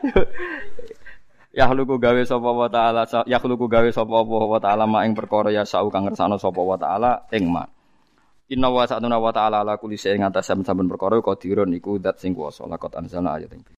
[LAUGHS] Ya luku gawe sapa wa taala ya luku gawe sapa wa taala ma ing perkara ya sau kang ngersano sapa wa taala ing ma. Inna wa sa'atuna wa ta'ala ala kulli shay'in atas saben-saben perkara qadirun iku zat sing kuwasa. Lakot anzalna ayat